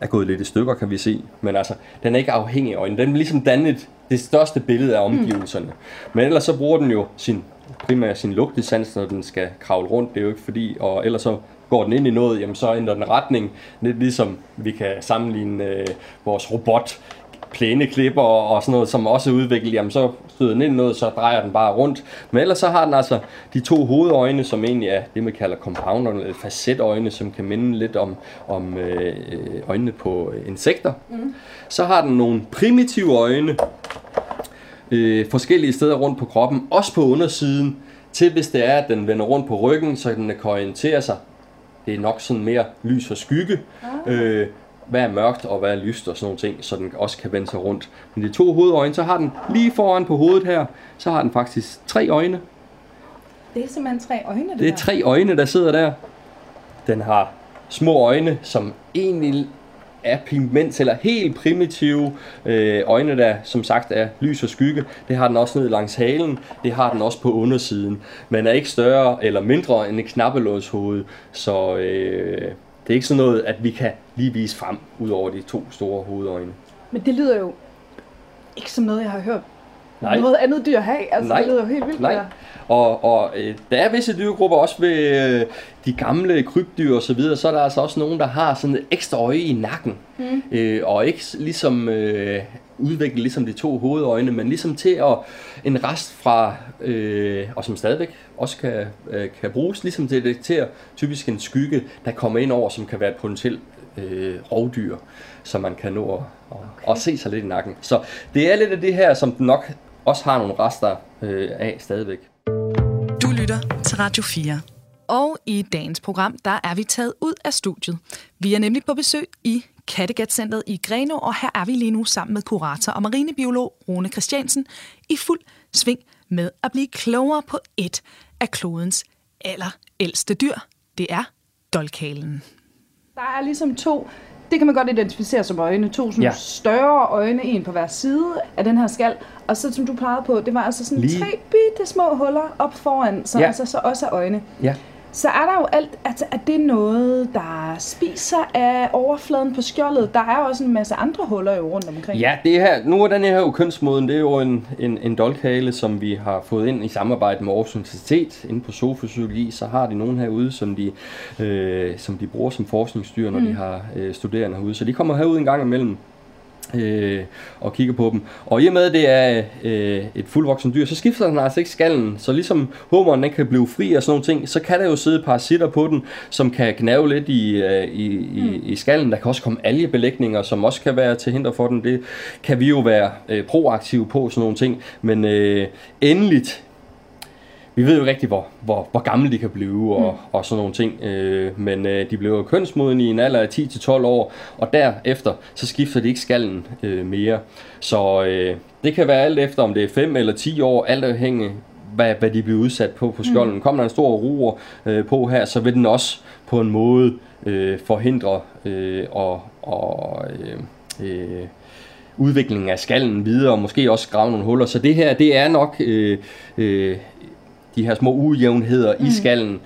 er gået lidt i stykker, kan vi se. Men altså, den er ikke afhængig af øjnene. Den vil ligesom danne et, det største billede af omgivelserne. Mm. Men ellers så bruger den jo sin, primært sin lugtesans, når den skal kravle rundt. Det er jo ikke fordi, og ellers så går den ind i noget, jamen så ændrer den retning. Lidt ligesom vi kan sammenligne øh, vores robot plæneklipper og sådan noget, som også er udviklet, jamen så støder den ind noget, så drejer den bare rundt. Men ellers så har den altså de to hovedøjne, som egentlig er det, man kalder compounder, eller facetøjne, som kan minde lidt om, om øh, øjnene på insekter. Mm. Så har den nogle primitive øjne, øh, forskellige steder rundt på kroppen, også på undersiden, til hvis det er, at den vender rundt på ryggen, så den kan orientere sig. Det er nok sådan mere lys og skygge. Ah. Øh, hvad er mørkt og hvad er lyst og sådan nogle ting, så den også kan vende sig rundt. Men de to hovedøjne, så har den lige foran på hovedet her, så har den faktisk tre øjne.
Det er simpelthen tre øjne, det,
Det er
der.
tre øjne, der sidder der. Den har små øjne, som egentlig er pigment eller helt primitive øh, øjne, der som sagt er lys og skygge. Det har den også ned langs halen. Det har den også på undersiden. Men er ikke større eller mindre end et knappelådshoved. Så øh, det er ikke sådan noget, at vi kan lige vise frem ud over de to store hovedøjne.
Men det lyder jo ikke som noget, jeg har hørt
Nej.
noget andet dyr have. Altså,
Nej.
det lyder jo helt vildt.
Nej.
der.
Og, og øh, der er visse dyregrupper, også ved øh, de gamle krybdyr og så videre, så er der altså også nogen, der har sådan et ekstra øje i nakken. Mm. Øh, og ikke ligesom øh, udvikle ligesom de to hovedøjne, men ligesom til at en rest fra, øh, og som stadigvæk også kan, øh, kan bruges, ligesom til at detektere typisk en skygge, der kommer ind over, som kan være et potentielt øh, rovdyr, som man kan nå at, at, okay. at se sig lidt i nakken. Så det er lidt af det her, som den nok også har nogle rester øh, af stadigvæk.
Du lytter til Radio 4. Og i dagens program, der er vi taget ud af studiet. Vi er nemlig på besøg i Kattegat-centret i Greno, og her er vi lige nu sammen med kurator og marinebiolog Rune Christiansen i fuld sving med at blive klogere på et af klodens allerældste dyr. Det er dolkalen.
Der er ligesom to, det kan man godt identificere som øjne, to sådan
Ja.
større øjne, en på hver side af den her skal. Og så som du plejede på, det var altså sådan
Lige-
tre bitte små huller op foran, så
Ja.
ja. altså så også er øjne.
Ja.
Så er der jo alt, altså er det noget, der spiser af overfladen på skjoldet? Der er jo også en masse andre huller jo rundt omkring.
Ja, det her, nu er den her jo kønsmoden, det er jo en, en, en dolkhale, som vi har fået ind i samarbejde med Aarhus Universitet. Inde på sofafysiologi, så har de nogen herude, som de, øh, som de bruger som forskningsdyr, når mm. de har øh, studerende herude. Så de kommer herud en gang imellem øh, og kigger på dem. Og i og med, at det er øh, et fuldvoksen dyr, så skifter den altså ikke skallen. Så ligesom hummeren den kan blive fri og sådan nogle ting, så kan der jo sidde parasitter på den, som kan gnave lidt i, øh, i, i, i skallen. Der kan også komme algebelægninger, som også kan være til hinder for den. Det kan vi jo være øh, proaktive på, sådan nogle ting. Men øh, endeligt, vi ved jo ikke rigtig, hvor, hvor, hvor gamle de kan blive og, mm. og sådan nogle ting. Øh, men øh, de bliver jo kønsmodne i en alder af 10-12 år, og derefter så skifter de ikke skallen øh, mere. Så øh, det kan være alt efter, om det er 5 eller 10 år, alt afhængig hvad, hvad de bliver udsat på på skjolden. Mm. Kommer der en stor ruer øh, på her, så vil den også på en måde øh, forhindre øh, og, og øh, øh, udviklingen af skallen videre, og måske også grave nogle huller. Så det her, det er nok øh, øh, de her små ujævnheder mm. i skallen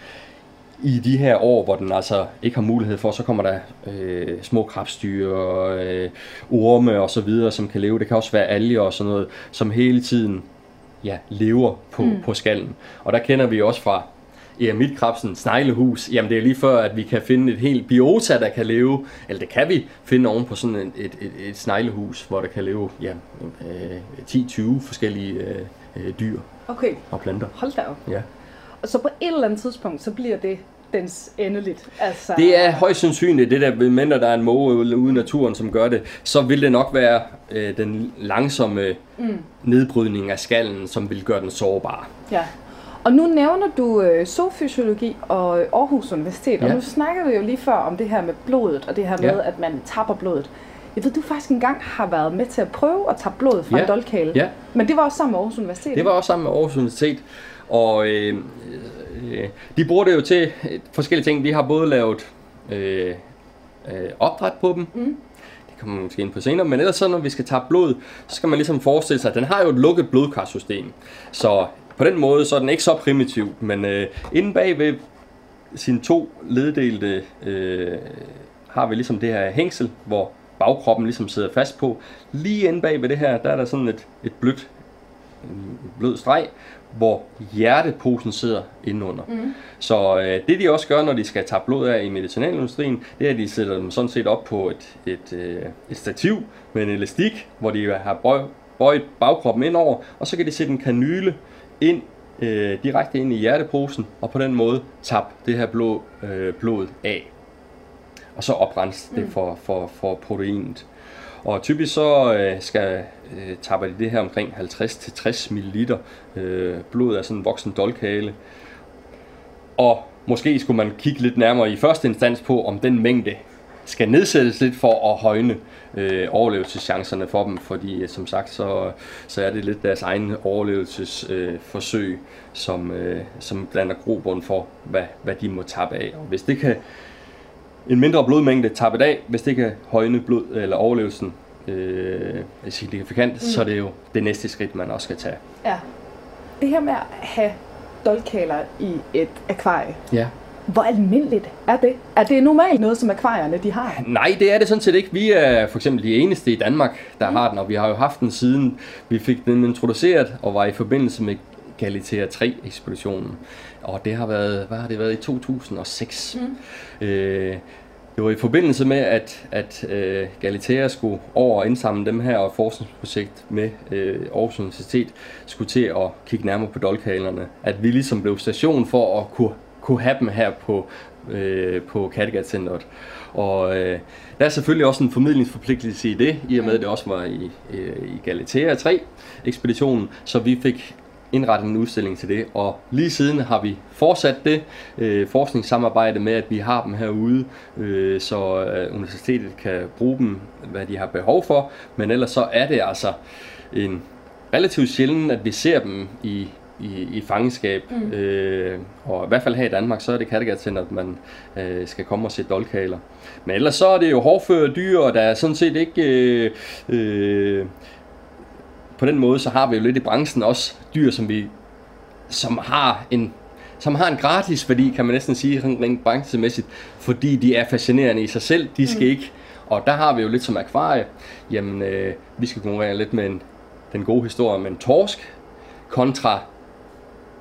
i de her år, hvor den altså ikke har mulighed for, så kommer der øh, små krabstyr, øh, orme og så videre, som kan leve. Det kan også være alger og sådan noget, som hele tiden ja, lever på, mm. på skallen. Og der kender vi også fra eremitkrabsen, sneglehus, jamen det er lige før, at vi kan finde et helt biota, der kan leve, eller det kan vi finde oven på sådan et, et, et, et sneglehus, hvor der kan leve ja, øh, 10-20 forskellige øh, øh, dyr
Okay,
og planter.
hold da op.
Ja.
Og så på et eller andet tidspunkt, så bliver det dens endeligt. Altså,
Det er højst sandsynligt, det der, mindre der er en måge ude i naturen, som gør det, så vil det nok være øh, den langsomme mm. nedbrydning af skallen, som vil gøre den sårbar.
Ja. Og nu nævner du øh, zoofysiologi og Aarhus Universitet, ja. Og nu snakker vi jo lige før om det her med blodet, og det her med,
Ja.
at man tapper blodet. Jeg ved, du faktisk engang har været med til at prøve at tappe blodet fra
Ja.
en dolkhale.
Ja.
Men det var også sammen med Aarhus Universitet.
Det var også sammen med Aarhus Universitet, og øh, Øh, de bruger det jo til øh, forskellige ting. Vi har både lavet øh, øh, opdræt på dem. Mm. Det kommer man måske ind på senere. Men ellers så, når vi skal tage blod, så skal man ligesom forestille sig, at den har jo et lukket blodkarsystem. Så på den måde, så er den ikke så primitiv. Men øh, inde bag ved sine to leddelte øh, har vi ligesom det her hængsel, hvor bagkroppen ligesom sidder fast på. Lige inde bag ved det her, der er der sådan et, et blødt, en blød streg, hvor hjerteposen sidder indenunder. Mm. Så øh, det de også gør, når de skal tage blod af i medicinalindustrien, det er, at de sætter dem sådan set op på et, et, øh, et stativ med en elastik, hvor de har bøj, bøjet bagkroppen ind over, og så kan de sætte en kanyle ind øh, direkte ind i hjerteposen, og på den måde tabe det her blod, øh, blod af. Og så oprense det for, for, for proteinet. Og typisk så øh, skal øh, tapper de det her omkring 50-60 ml øh, blod af sådan en voksen dolkhale. Og måske skulle man kigge lidt nærmere i første instans på, om den mængde skal nedsættes lidt for at højne øh, overlevelseschancerne for dem, fordi øh, som sagt, så, så er det lidt deres egen overlevelsesforsøg, øh, som, øh, som blander grobund for, hvad, hvad de må tabe af. Og hvis det kan en mindre blodmængde tappet af, hvis det kan højne blod eller overlevelsen øh, signifikant, mm. så er det jo det næste skridt, man også skal tage.
Ja. Det her med at have dolkaler i et akvarie,
Ja.
hvor almindeligt er det? Er det normalt noget, som akvarierne de har?
Nej, det er det sådan set ikke. Vi er for eksempel de eneste i Danmark, der mm. har den, og vi har jo haft den siden vi fik den introduceret og var i forbindelse med Galatea 3-ekspeditionen. Og det har været, hvad har det været, i 2006. Mm. Øh, det var i forbindelse med, at, at øh, Galatea skulle over og indsamle dem her, og forskningsprojekt med øh, Aarhus Universitet skulle til at kigge nærmere på dolkhalerne. At vi ligesom blev station for at kunne, kunne have dem her på, øh, på Kattegat Centeret. Og øh, der er selvfølgelig også en formidlingsforpligtelse i det, i og med at det også var i, øh, i Galatea 3 ekspeditionen, så vi fik indrettet en udstilling til det, og lige siden har vi fortsat det øh, forskningssamarbejde med, at vi har dem herude, øh, så øh, universitetet kan bruge dem, hvad de har behov for, men ellers så er det altså en relativt sjældent, at vi ser dem i, i, i fangenskab, mm. øh, og i hvert fald her i Danmark, så er det Kattegat at man øh, skal komme og se dolkaler. Men ellers så er det jo hårdføre dyr, og der er sådan set ikke... Øh, øh, på den måde, så har vi jo lidt i branchen også dyr, som vi som har en som har en gratis værdi, kan man næsten sige, rent branchemæssigt, fordi de er fascinerende i sig selv. De skal mm. ikke, og der har vi jo lidt som akvarie, jamen øh, vi skal konkurrere lidt med en, den gode historie med en torsk, kontra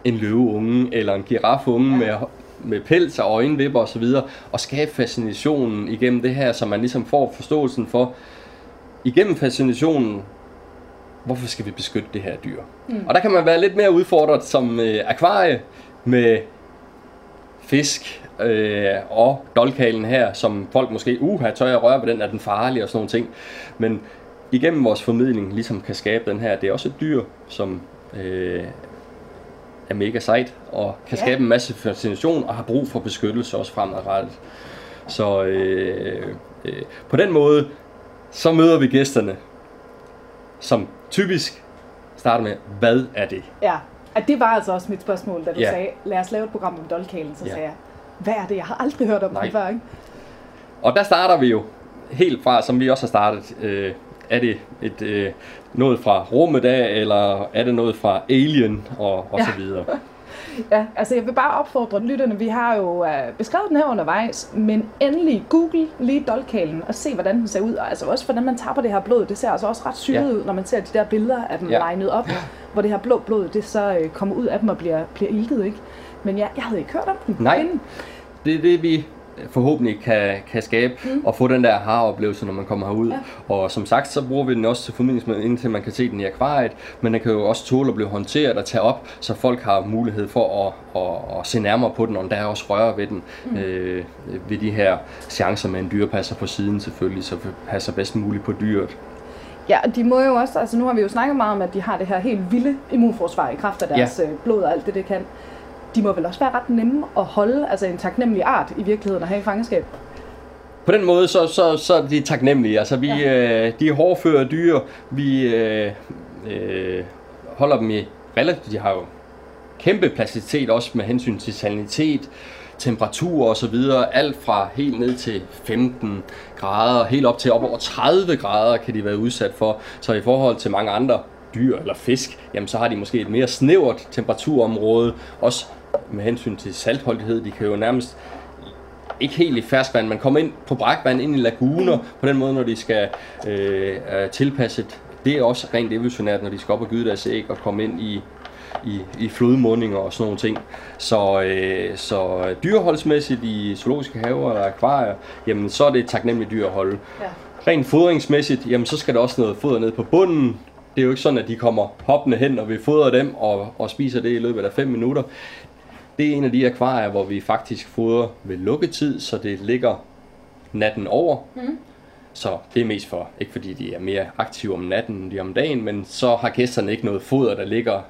en løveunge eller en girafunge ja. med, med pels og øjenvipper osv., og, og skabe fascinationen igennem det her, så man ligesom får forståelsen for, igennem fascinationen, hvorfor skal vi beskytte det her dyr? Mm. Og der kan man være lidt mere udfordret som øh, akvarie med fisk øh, og dolkalen her, som folk måske, uh, har tøj at røre ved den, er den farlig og sådan nogle ting. Men igennem vores formidling ligesom kan skabe den her, det er også et dyr, som øh, er mega sejt og kan ja. skabe en masse fascination og har brug for beskyttelse også fremadrettet. Så øh, øh, på den måde, så møder vi gæsterne, som typisk starter med, hvad er det?
Ja, at det var altså også mit spørgsmål, da du
Ja.
sagde, lad os lave et program om dolkalen, så
Ja.
sagde jeg, hvad er det? Jeg har aldrig hørt om
Nej.
det før, ikke?
Og der starter vi jo helt fra, som vi også har startet. Øh, er det et, øh, noget fra rummet af, eller er det noget fra Alien og, og
Ja.
så videre? (laughs)
Ja, altså jeg vil bare opfordre lytterne, vi har jo øh, beskrevet den her undervejs, men endelig google lige dolkalen og se, hvordan den ser ud, og altså også hvordan man tapper det her blod. Det ser altså også ret syret
Ja.
ud, når man ser de der billeder af dem
Ja.
ja. legnet op, hvor det her blå blod, det så øh, kommer ud af dem og bliver, bliver iltet, ikke? Men ja, jeg havde ikke hørt om den.
Nej.
inden.
Det er det, vi forhåbentlig kan, kan skabe mm. og få den der har-oplevelse, når man kommer herud. Ja. Og som sagt, så bruger vi den også til formidlingsmidler, indtil man kan se den i akvariet, men den kan jo også tåle at blive håndteret og tage op, så folk har mulighed for at, at, at se nærmere på den, og der er også røre ved den, mm. øh, ved de her chancer med en dyrepasser på siden selvfølgelig, så passer bedst muligt på dyret.
Ja, og de må jo også, altså nu har vi jo snakket meget om, at de har det her helt vilde immunforsvar i kraft af deres ja. blod og alt det, det kan. De må vel også være ret nemme at holde, altså en taknemmelig art i virkeligheden at have i fangenskab.
På den måde, så, så, så er de taknemmelige. Altså, vi, ja. øh, de er hårdføre dyr. Vi øh, øh, holder dem i relativt... De har jo kæmpe plasticitet også med hensyn til salinitet, temperatur og så videre. Alt fra helt ned til 15 grader, helt op til op over 30 grader kan de være udsat for. Så i forhold til mange andre dyr eller fisk, jamen så har de måske et mere snævert temperaturområde, også med hensyn til saltholdighed. De kan jo nærmest ikke helt i ferskvand, man kommer ind på brækvand, ind i laguner, på den måde, når de skal øh, tilpasse det er også rent evolutionært, når de skal op og gyde deres æg og komme ind i, i, i flodmundinger og sådan nogle ting. Så, øh, så dyreholdsmæssigt i zoologiske haver eller akvarier, jamen så er det et taknemmeligt dyr at holde. Ja. Rent fodringsmæssigt, jamen så skal der også noget foder ned på bunden. Det er jo ikke sådan, at de kommer hoppende hen, og vi fodrer dem og, og spiser det i løbet af 5 minutter. Det er en af de akvarier, hvor vi faktisk fodrer ved lukketid, så det ligger natten over. Mm. Så det er mest for, ikke fordi de er mere aktive om natten end de om dagen, men så har gæsterne ikke noget foder, der ligger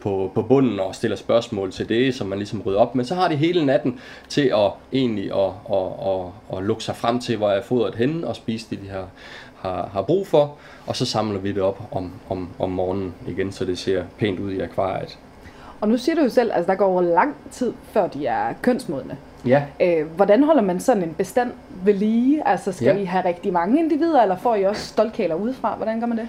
på, på bunden og stiller spørgsmål til det, som man ligesom rydder op. Men så har de hele natten til at egentlig at, at, at, at lukke sig frem til, hvor er fodret henne og spise det, de har, har, har brug for. Og så samler vi det op om, om, om morgenen igen, så det ser pænt ud i akvariet.
Og nu siger du jo selv, at altså, der går over lang tid, før de er kønsmodne.
Ja.
Øh, hvordan holder man sådan en bestand ved lige? Altså skal ja. I have rigtig mange individer, eller får I også stoltkæler udefra? Hvordan gør man det?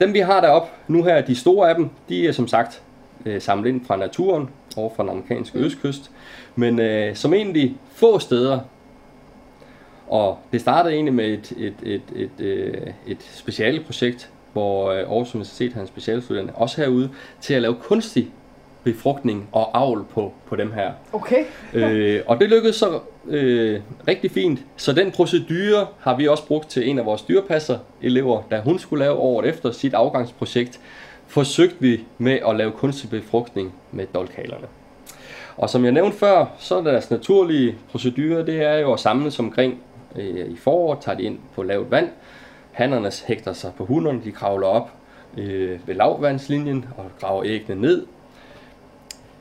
Dem vi har deroppe nu her, de store af dem, de er som sagt øh, samlet ind fra naturen over fra den amerikanske mm. østkyst. Men øh, som egentlig få steder, og det startede egentlig med et, et, et, et, et, øh, et specialprojekt, hvor øh, Aarhus Universitet har en specialstudent også herude, til at lave kunstig befrugtning og avl på, på dem her.
Okay.
øh, og det lykkedes så øh, rigtig fint. Så den procedure har vi også brugt til en af vores dyrepasser-elever, da hun skulle lave året efter sit afgangsprojekt, forsøgte vi med at lave kunstig befrugtning med dolkhalerne. Og som jeg nævnte før, så er deres naturlige procedure, det er jo at samles omkring øh, i foråret, tager de ind på lavt vand. Hannerne hægter sig på hunderne, de kravler op øh, ved lavvandslinjen og graver æggene ned,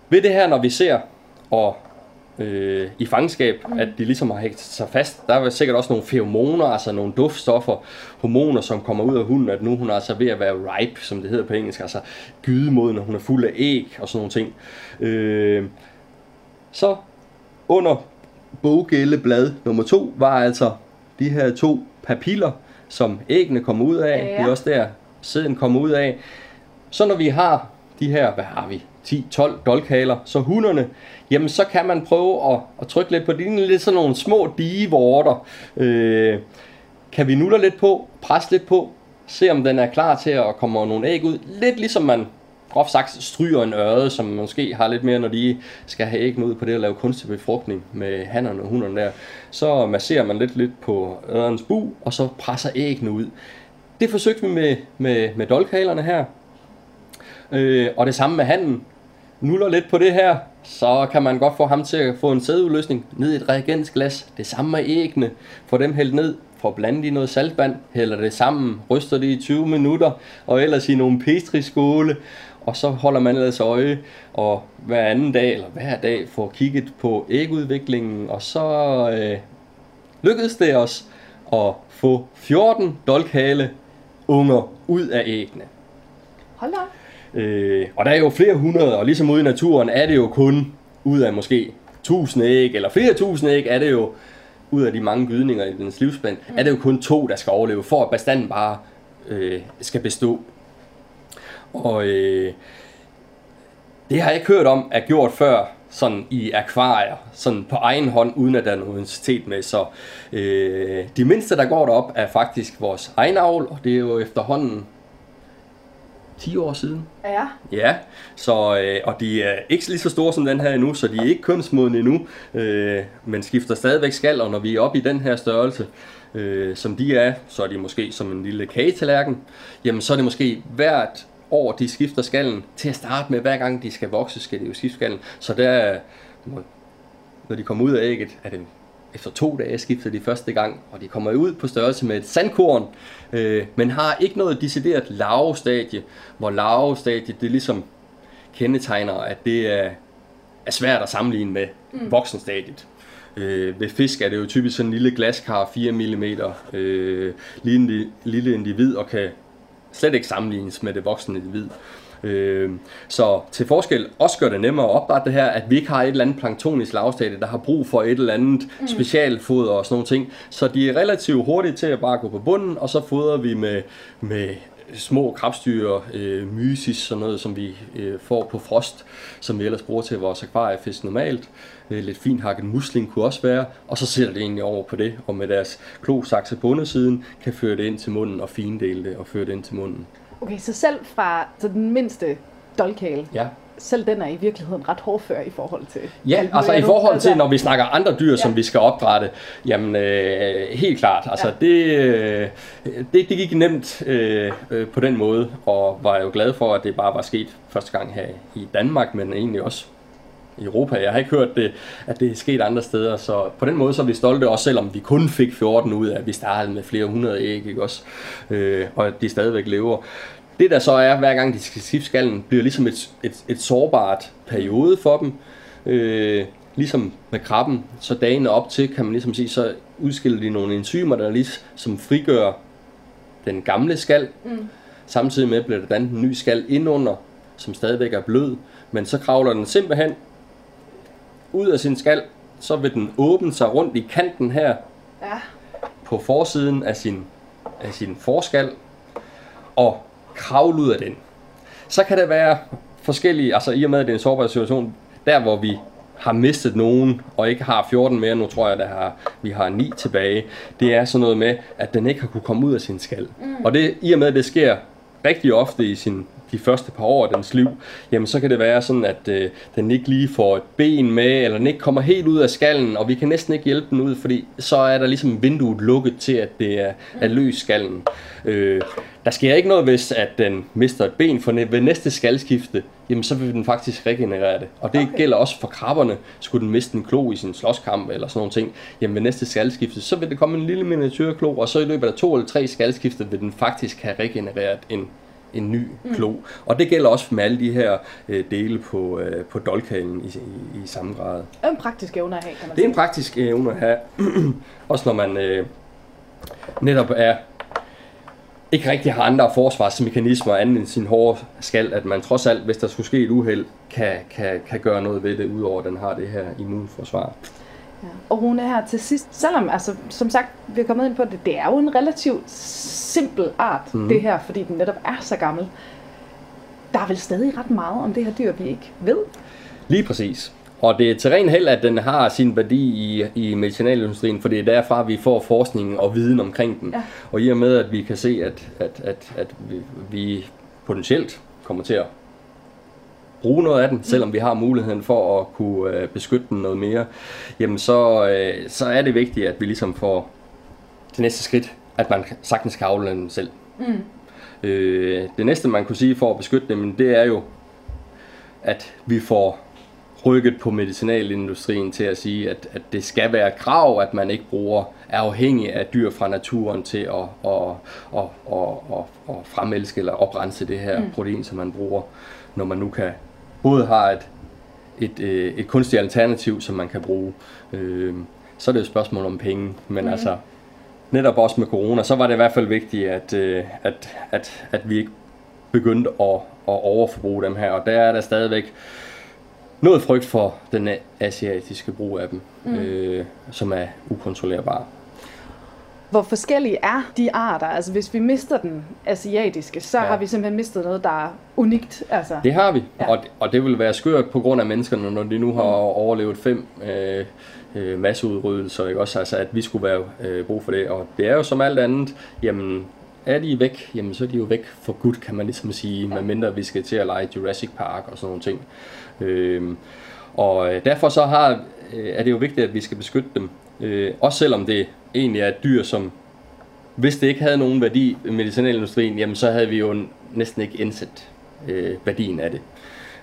ved det her, når vi ser og øh, i fangenskab, mm. at de ligesom har hægtet sig fast, der er sikkert også nogle feromoner, altså nogle duftstoffer, hormoner, som kommer ud af hunden, at nu hun er altså ved at være ripe, som det hedder på engelsk, altså gydemoden, når hun er fuld af æg og sådan nogle ting. Øh, så under boggældeblad nummer to var altså de her to papiller, som æggene kommer ud af. Ja, ja. Det er også der, sæden kommer ud af. Så når vi har de her, hvad har vi, 10-12 dolkhaler, så hunderne, jamen så kan man prøve at, at trykke lidt på dine lidt sådan nogle små digevorter. Øh, kan vi nulle lidt på, presse lidt på, se om den er klar til at komme nogle æg ud. Lidt ligesom man groft sagt stryger en ørde, som måske har lidt mere, når de skal have æggene ud på det at lave kunstig befrugtning med hannerne og hunderne der. Så masserer man lidt lidt på ørens bu, og så presser æggene ud. Det forsøgte vi med, med, med dolkhalerne her. Øh, og det samme med handen. Nuller lidt på det her, så kan man godt få ham til at få en sædeudløsning ned i et reagensglas. Det samme med æggene. Få dem hældt ned, få blandet i noget saltvand, hælder det sammen, ryster det i 20 minutter, og ellers i nogle petriskåle, og så holder man ellers øje, og hver anden dag, eller hver dag, får kigget på ægudviklingen, og så øh, lykkedes det os at få 14 dolkhale unger ud af æggene.
Hold op.
Øh, og der er jo flere hundrede, og ligesom ude i naturen er det jo kun ud af måske tusind æg, eller flere tusind æg, er det jo ud af de mange gydninger i dens livsspand, mm. er det jo kun to, der skal overleve, for at bestanden bare øh, skal bestå. Og øh, det har jeg ikke hørt om er gjort før, sådan i akvarier, sådan på egen hånd, uden at der er noget universitet med. Så øh, de mindste, der går derop, er faktisk vores egen avl, og det er jo efterhånden 10 år siden.
Ja.
Ja, så, øh, og de er ikke lige så store som den her endnu, så de er ikke kønsmodne endnu, øh, men skifter stadigvæk skal, og når vi er oppe i den her størrelse, øh, som de er, så er de måske som en lille kagetallerken, jamen så er det måske hvert år, de skifter skallen. Til at starte med, hver gang de skal vokse, skal de jo skifte skallen. Så der, når de kommer ud af ægget, er det efter to dage skifter de første gang, og de kommer ud på størrelse med et sandkorn, øh, men har ikke noget decideret larvestadie, hvor larvestadiet det ligesom kendetegner, at det er, er svært at sammenligne med mm. voksenstadiet. Øh, ved fisk er det jo typisk sådan en lille glaskar, 4 mm, øh, lille, lille individ, og kan slet ikke sammenlignes med det voksne individ. Øh, så til forskel også gør det nemmere at opdrætte det her, at vi ikke har et eller andet planktonisk lavstadie, der har brug for et eller andet mm. specialfoder og sådan nogle ting. Så de er relativt hurtige til at bare gå på bunden, og så fodrer vi med, med små krabstyr, øh, mysis, sådan noget, som vi øh, får på frost, som vi ellers bruger til vores akvariefisk normalt. Øh, lidt fint hakket musling kunne også være, og så sætter det egentlig over på det, og med deres klosakse på undersiden, kan føre det ind til munden og findele det og føre det ind til munden.
Okay, så selv fra så den mindste dolkale,
Ja.
selv den er i virkeligheden ret hårdfør i forhold til...
Ja,
alt
altså i forhold til, når vi snakker andre dyr, som
Ja.
vi skal opdrætte, jamen øh, helt klart, altså ja. det, øh, det, det gik nemt øh, øh, på den måde, og var jo glad for, at det bare var sket første gang her i Danmark, men egentlig også i Europa. Jeg har ikke hørt det, at det er sket andre steder, så på den måde så er vi stolte, også selvom vi kun fik 14 ud af, at vi startede med flere hundrede æg, ikke også? Øh, og at de stadigvæk lever. Det der så er, hver gang de skal skifte skallen, bliver ligesom et, et, et sårbart periode for dem. Øh, ligesom med krabben, så dagene op til, kan man ligesom sige, så udskiller de nogle enzymer, der ligesom frigør den gamle skal. Mm. Samtidig med bliver der dannet en ny skal indunder, som stadigvæk er blød, men så kravler den simpelthen ud af sin skal, så vil den åbne sig rundt i kanten her
Ja.
på forsiden af sin, af sin forskal og kravle ud af den. Så kan det være forskellige, altså i og med at det er en sårbar situation, der hvor vi har mistet nogen og ikke har 14 mere, nu tror jeg, at har, vi har 9 tilbage, det er sådan noget med, at den ikke har kunne komme ud af sin skal. Mm. Og det, i og med at det sker rigtig ofte i sin, de første par år af dens liv, jamen så kan det være sådan, at øh, den ikke lige får et ben med, eller den ikke kommer helt ud af skallen, og vi kan næsten ikke hjælpe den ud, fordi så er der ligesom vinduet lukket til, at det er, er løs skallen. Øh, der sker ikke noget, hvis at den mister et ben, for ved næste skalskifte, jamen så vil den faktisk regenerere det. Og det okay. gælder også for krabberne. Skulle den miste en klo i sin slåskamp eller sådan nogle ting, jamen ved næste skalskifte, så vil det komme en lille miniatyrklo, og så i løbet af to eller tre skalskifte vil den faktisk have regenereret en, en ny klo. Mm. Og det gælder også med alle de her øh, dele på, øh, på dolkalen i, i, i samme grad.
Det er en praktisk evne at have, kan man
Det er en praktisk øh, evne at have. (clears throat) Også når man øh, netop er ikke rigtig har andre forsvarsmekanismer andet end sin hårde skal, at man trods alt, hvis der skulle ske et uheld, kan, kan, kan gøre noget ved det, udover at den har det her immunforsvar.
Ja. Og Rune her til sidst, selvom altså, som sagt, vi er kommet ind på det, det er jo en relativt simpel art, mm. det her, fordi den netop er så gammel. Der er vel stadig ret meget om det her dyr, vi ikke ved.
Lige præcis. Og det er til ren held, at den har sin værdi i, i medicinalindustrien, for det er derfra, vi får forskning og viden omkring den.
Ja.
Og i og med, at vi kan se, at, at, at, at vi, vi potentielt kommer til at bruge noget af den, selvom vi har muligheden for at kunne øh, beskytte den noget mere, jamen så, øh, så er det vigtigt, at vi ligesom får det næste skridt, at man sagtens kan afle den selv. Mm. Øh, det næste, man kunne sige for at beskytte dem, det er jo, at vi får rykket på medicinalindustrien til at sige, at, at det skal være krav, at man ikke bruger er afhængig af dyr fra naturen til at, at, at, at, at, at fremelske eller oprense det her mm. protein, som man bruger, når man nu kan både har et, et, øh, et kunstigt alternativ, som man kan bruge. Øh, så er det jo et spørgsmål om penge, men mm. altså netop også med corona, så var det i hvert fald vigtigt, at, øh, at, at, at vi ikke begyndte at, at overforbruge dem her, og der er der stadigvæk noget frygt for den asiatiske brug af dem, mm. øh, som er ukontrollerbar.
Hvor forskellige er de arter? Altså hvis vi mister den asiatiske, så
Ja.
har vi simpelthen mistet noget, der er unikt. Altså.
Det har vi,
Ja.
og, og det vil være skørt på grund af menneskerne, når de nu har overlevet fem øh, øh, masseudryddelser, ikke også? Altså at vi skulle være øh, brug for det, og det er jo som alt andet, jamen er de væk, jamen så er de jo væk for godt, kan man ligesom sige, ja. medmindre vi skal til at lege Jurassic Park og sådan nogle ting. Øh, og derfor så har, øh, er det jo vigtigt, at vi skal beskytte dem, øh, også selvom det egentlig er et dyr, som hvis det ikke havde nogen værdi i medicinalindustrien, jamen så havde vi jo næsten ikke indsat øh, værdien af det.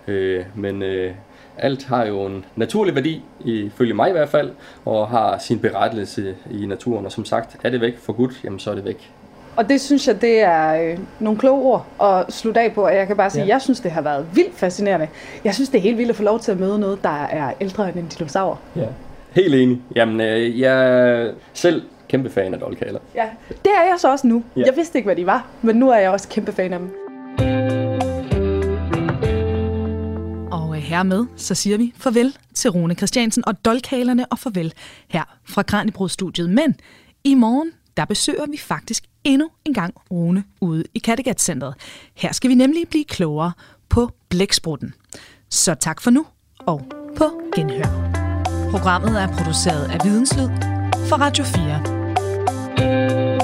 Øh, men øh, alt har jo en naturlig værdi, ifølge mig i hvert fald, og har sin berettelse i naturen. Og som sagt, er det væk for godt, jamen så er det væk.
Og det synes jeg, det er øh, nogle kloge ord at slutte af på. Og jeg kan bare sige, ja. jeg synes, det har været vildt fascinerende. Jeg synes, det er helt vildt at få lov til at møde noget, der er ældre end en dinosaur.
Ja. Helt enig. Jamen, øh, jeg er selv kæmpe fan af dolkaler.
Ja, det er jeg så også nu.
Ja.
Jeg vidste ikke, hvad de var, men nu er jeg også kæmpe fan af dem. hermed, så siger vi farvel til Rune Christiansen og dolkalerne og farvel her fra Kranjebrudstudiet. Men i morgen, der besøger vi faktisk endnu en gang Rune ude i Kattegat-centret. Her skal vi nemlig blive klogere på blæksprutten. Så tak for nu, og på genhør. Programmet er produceret af Videnslyd for Radio 4.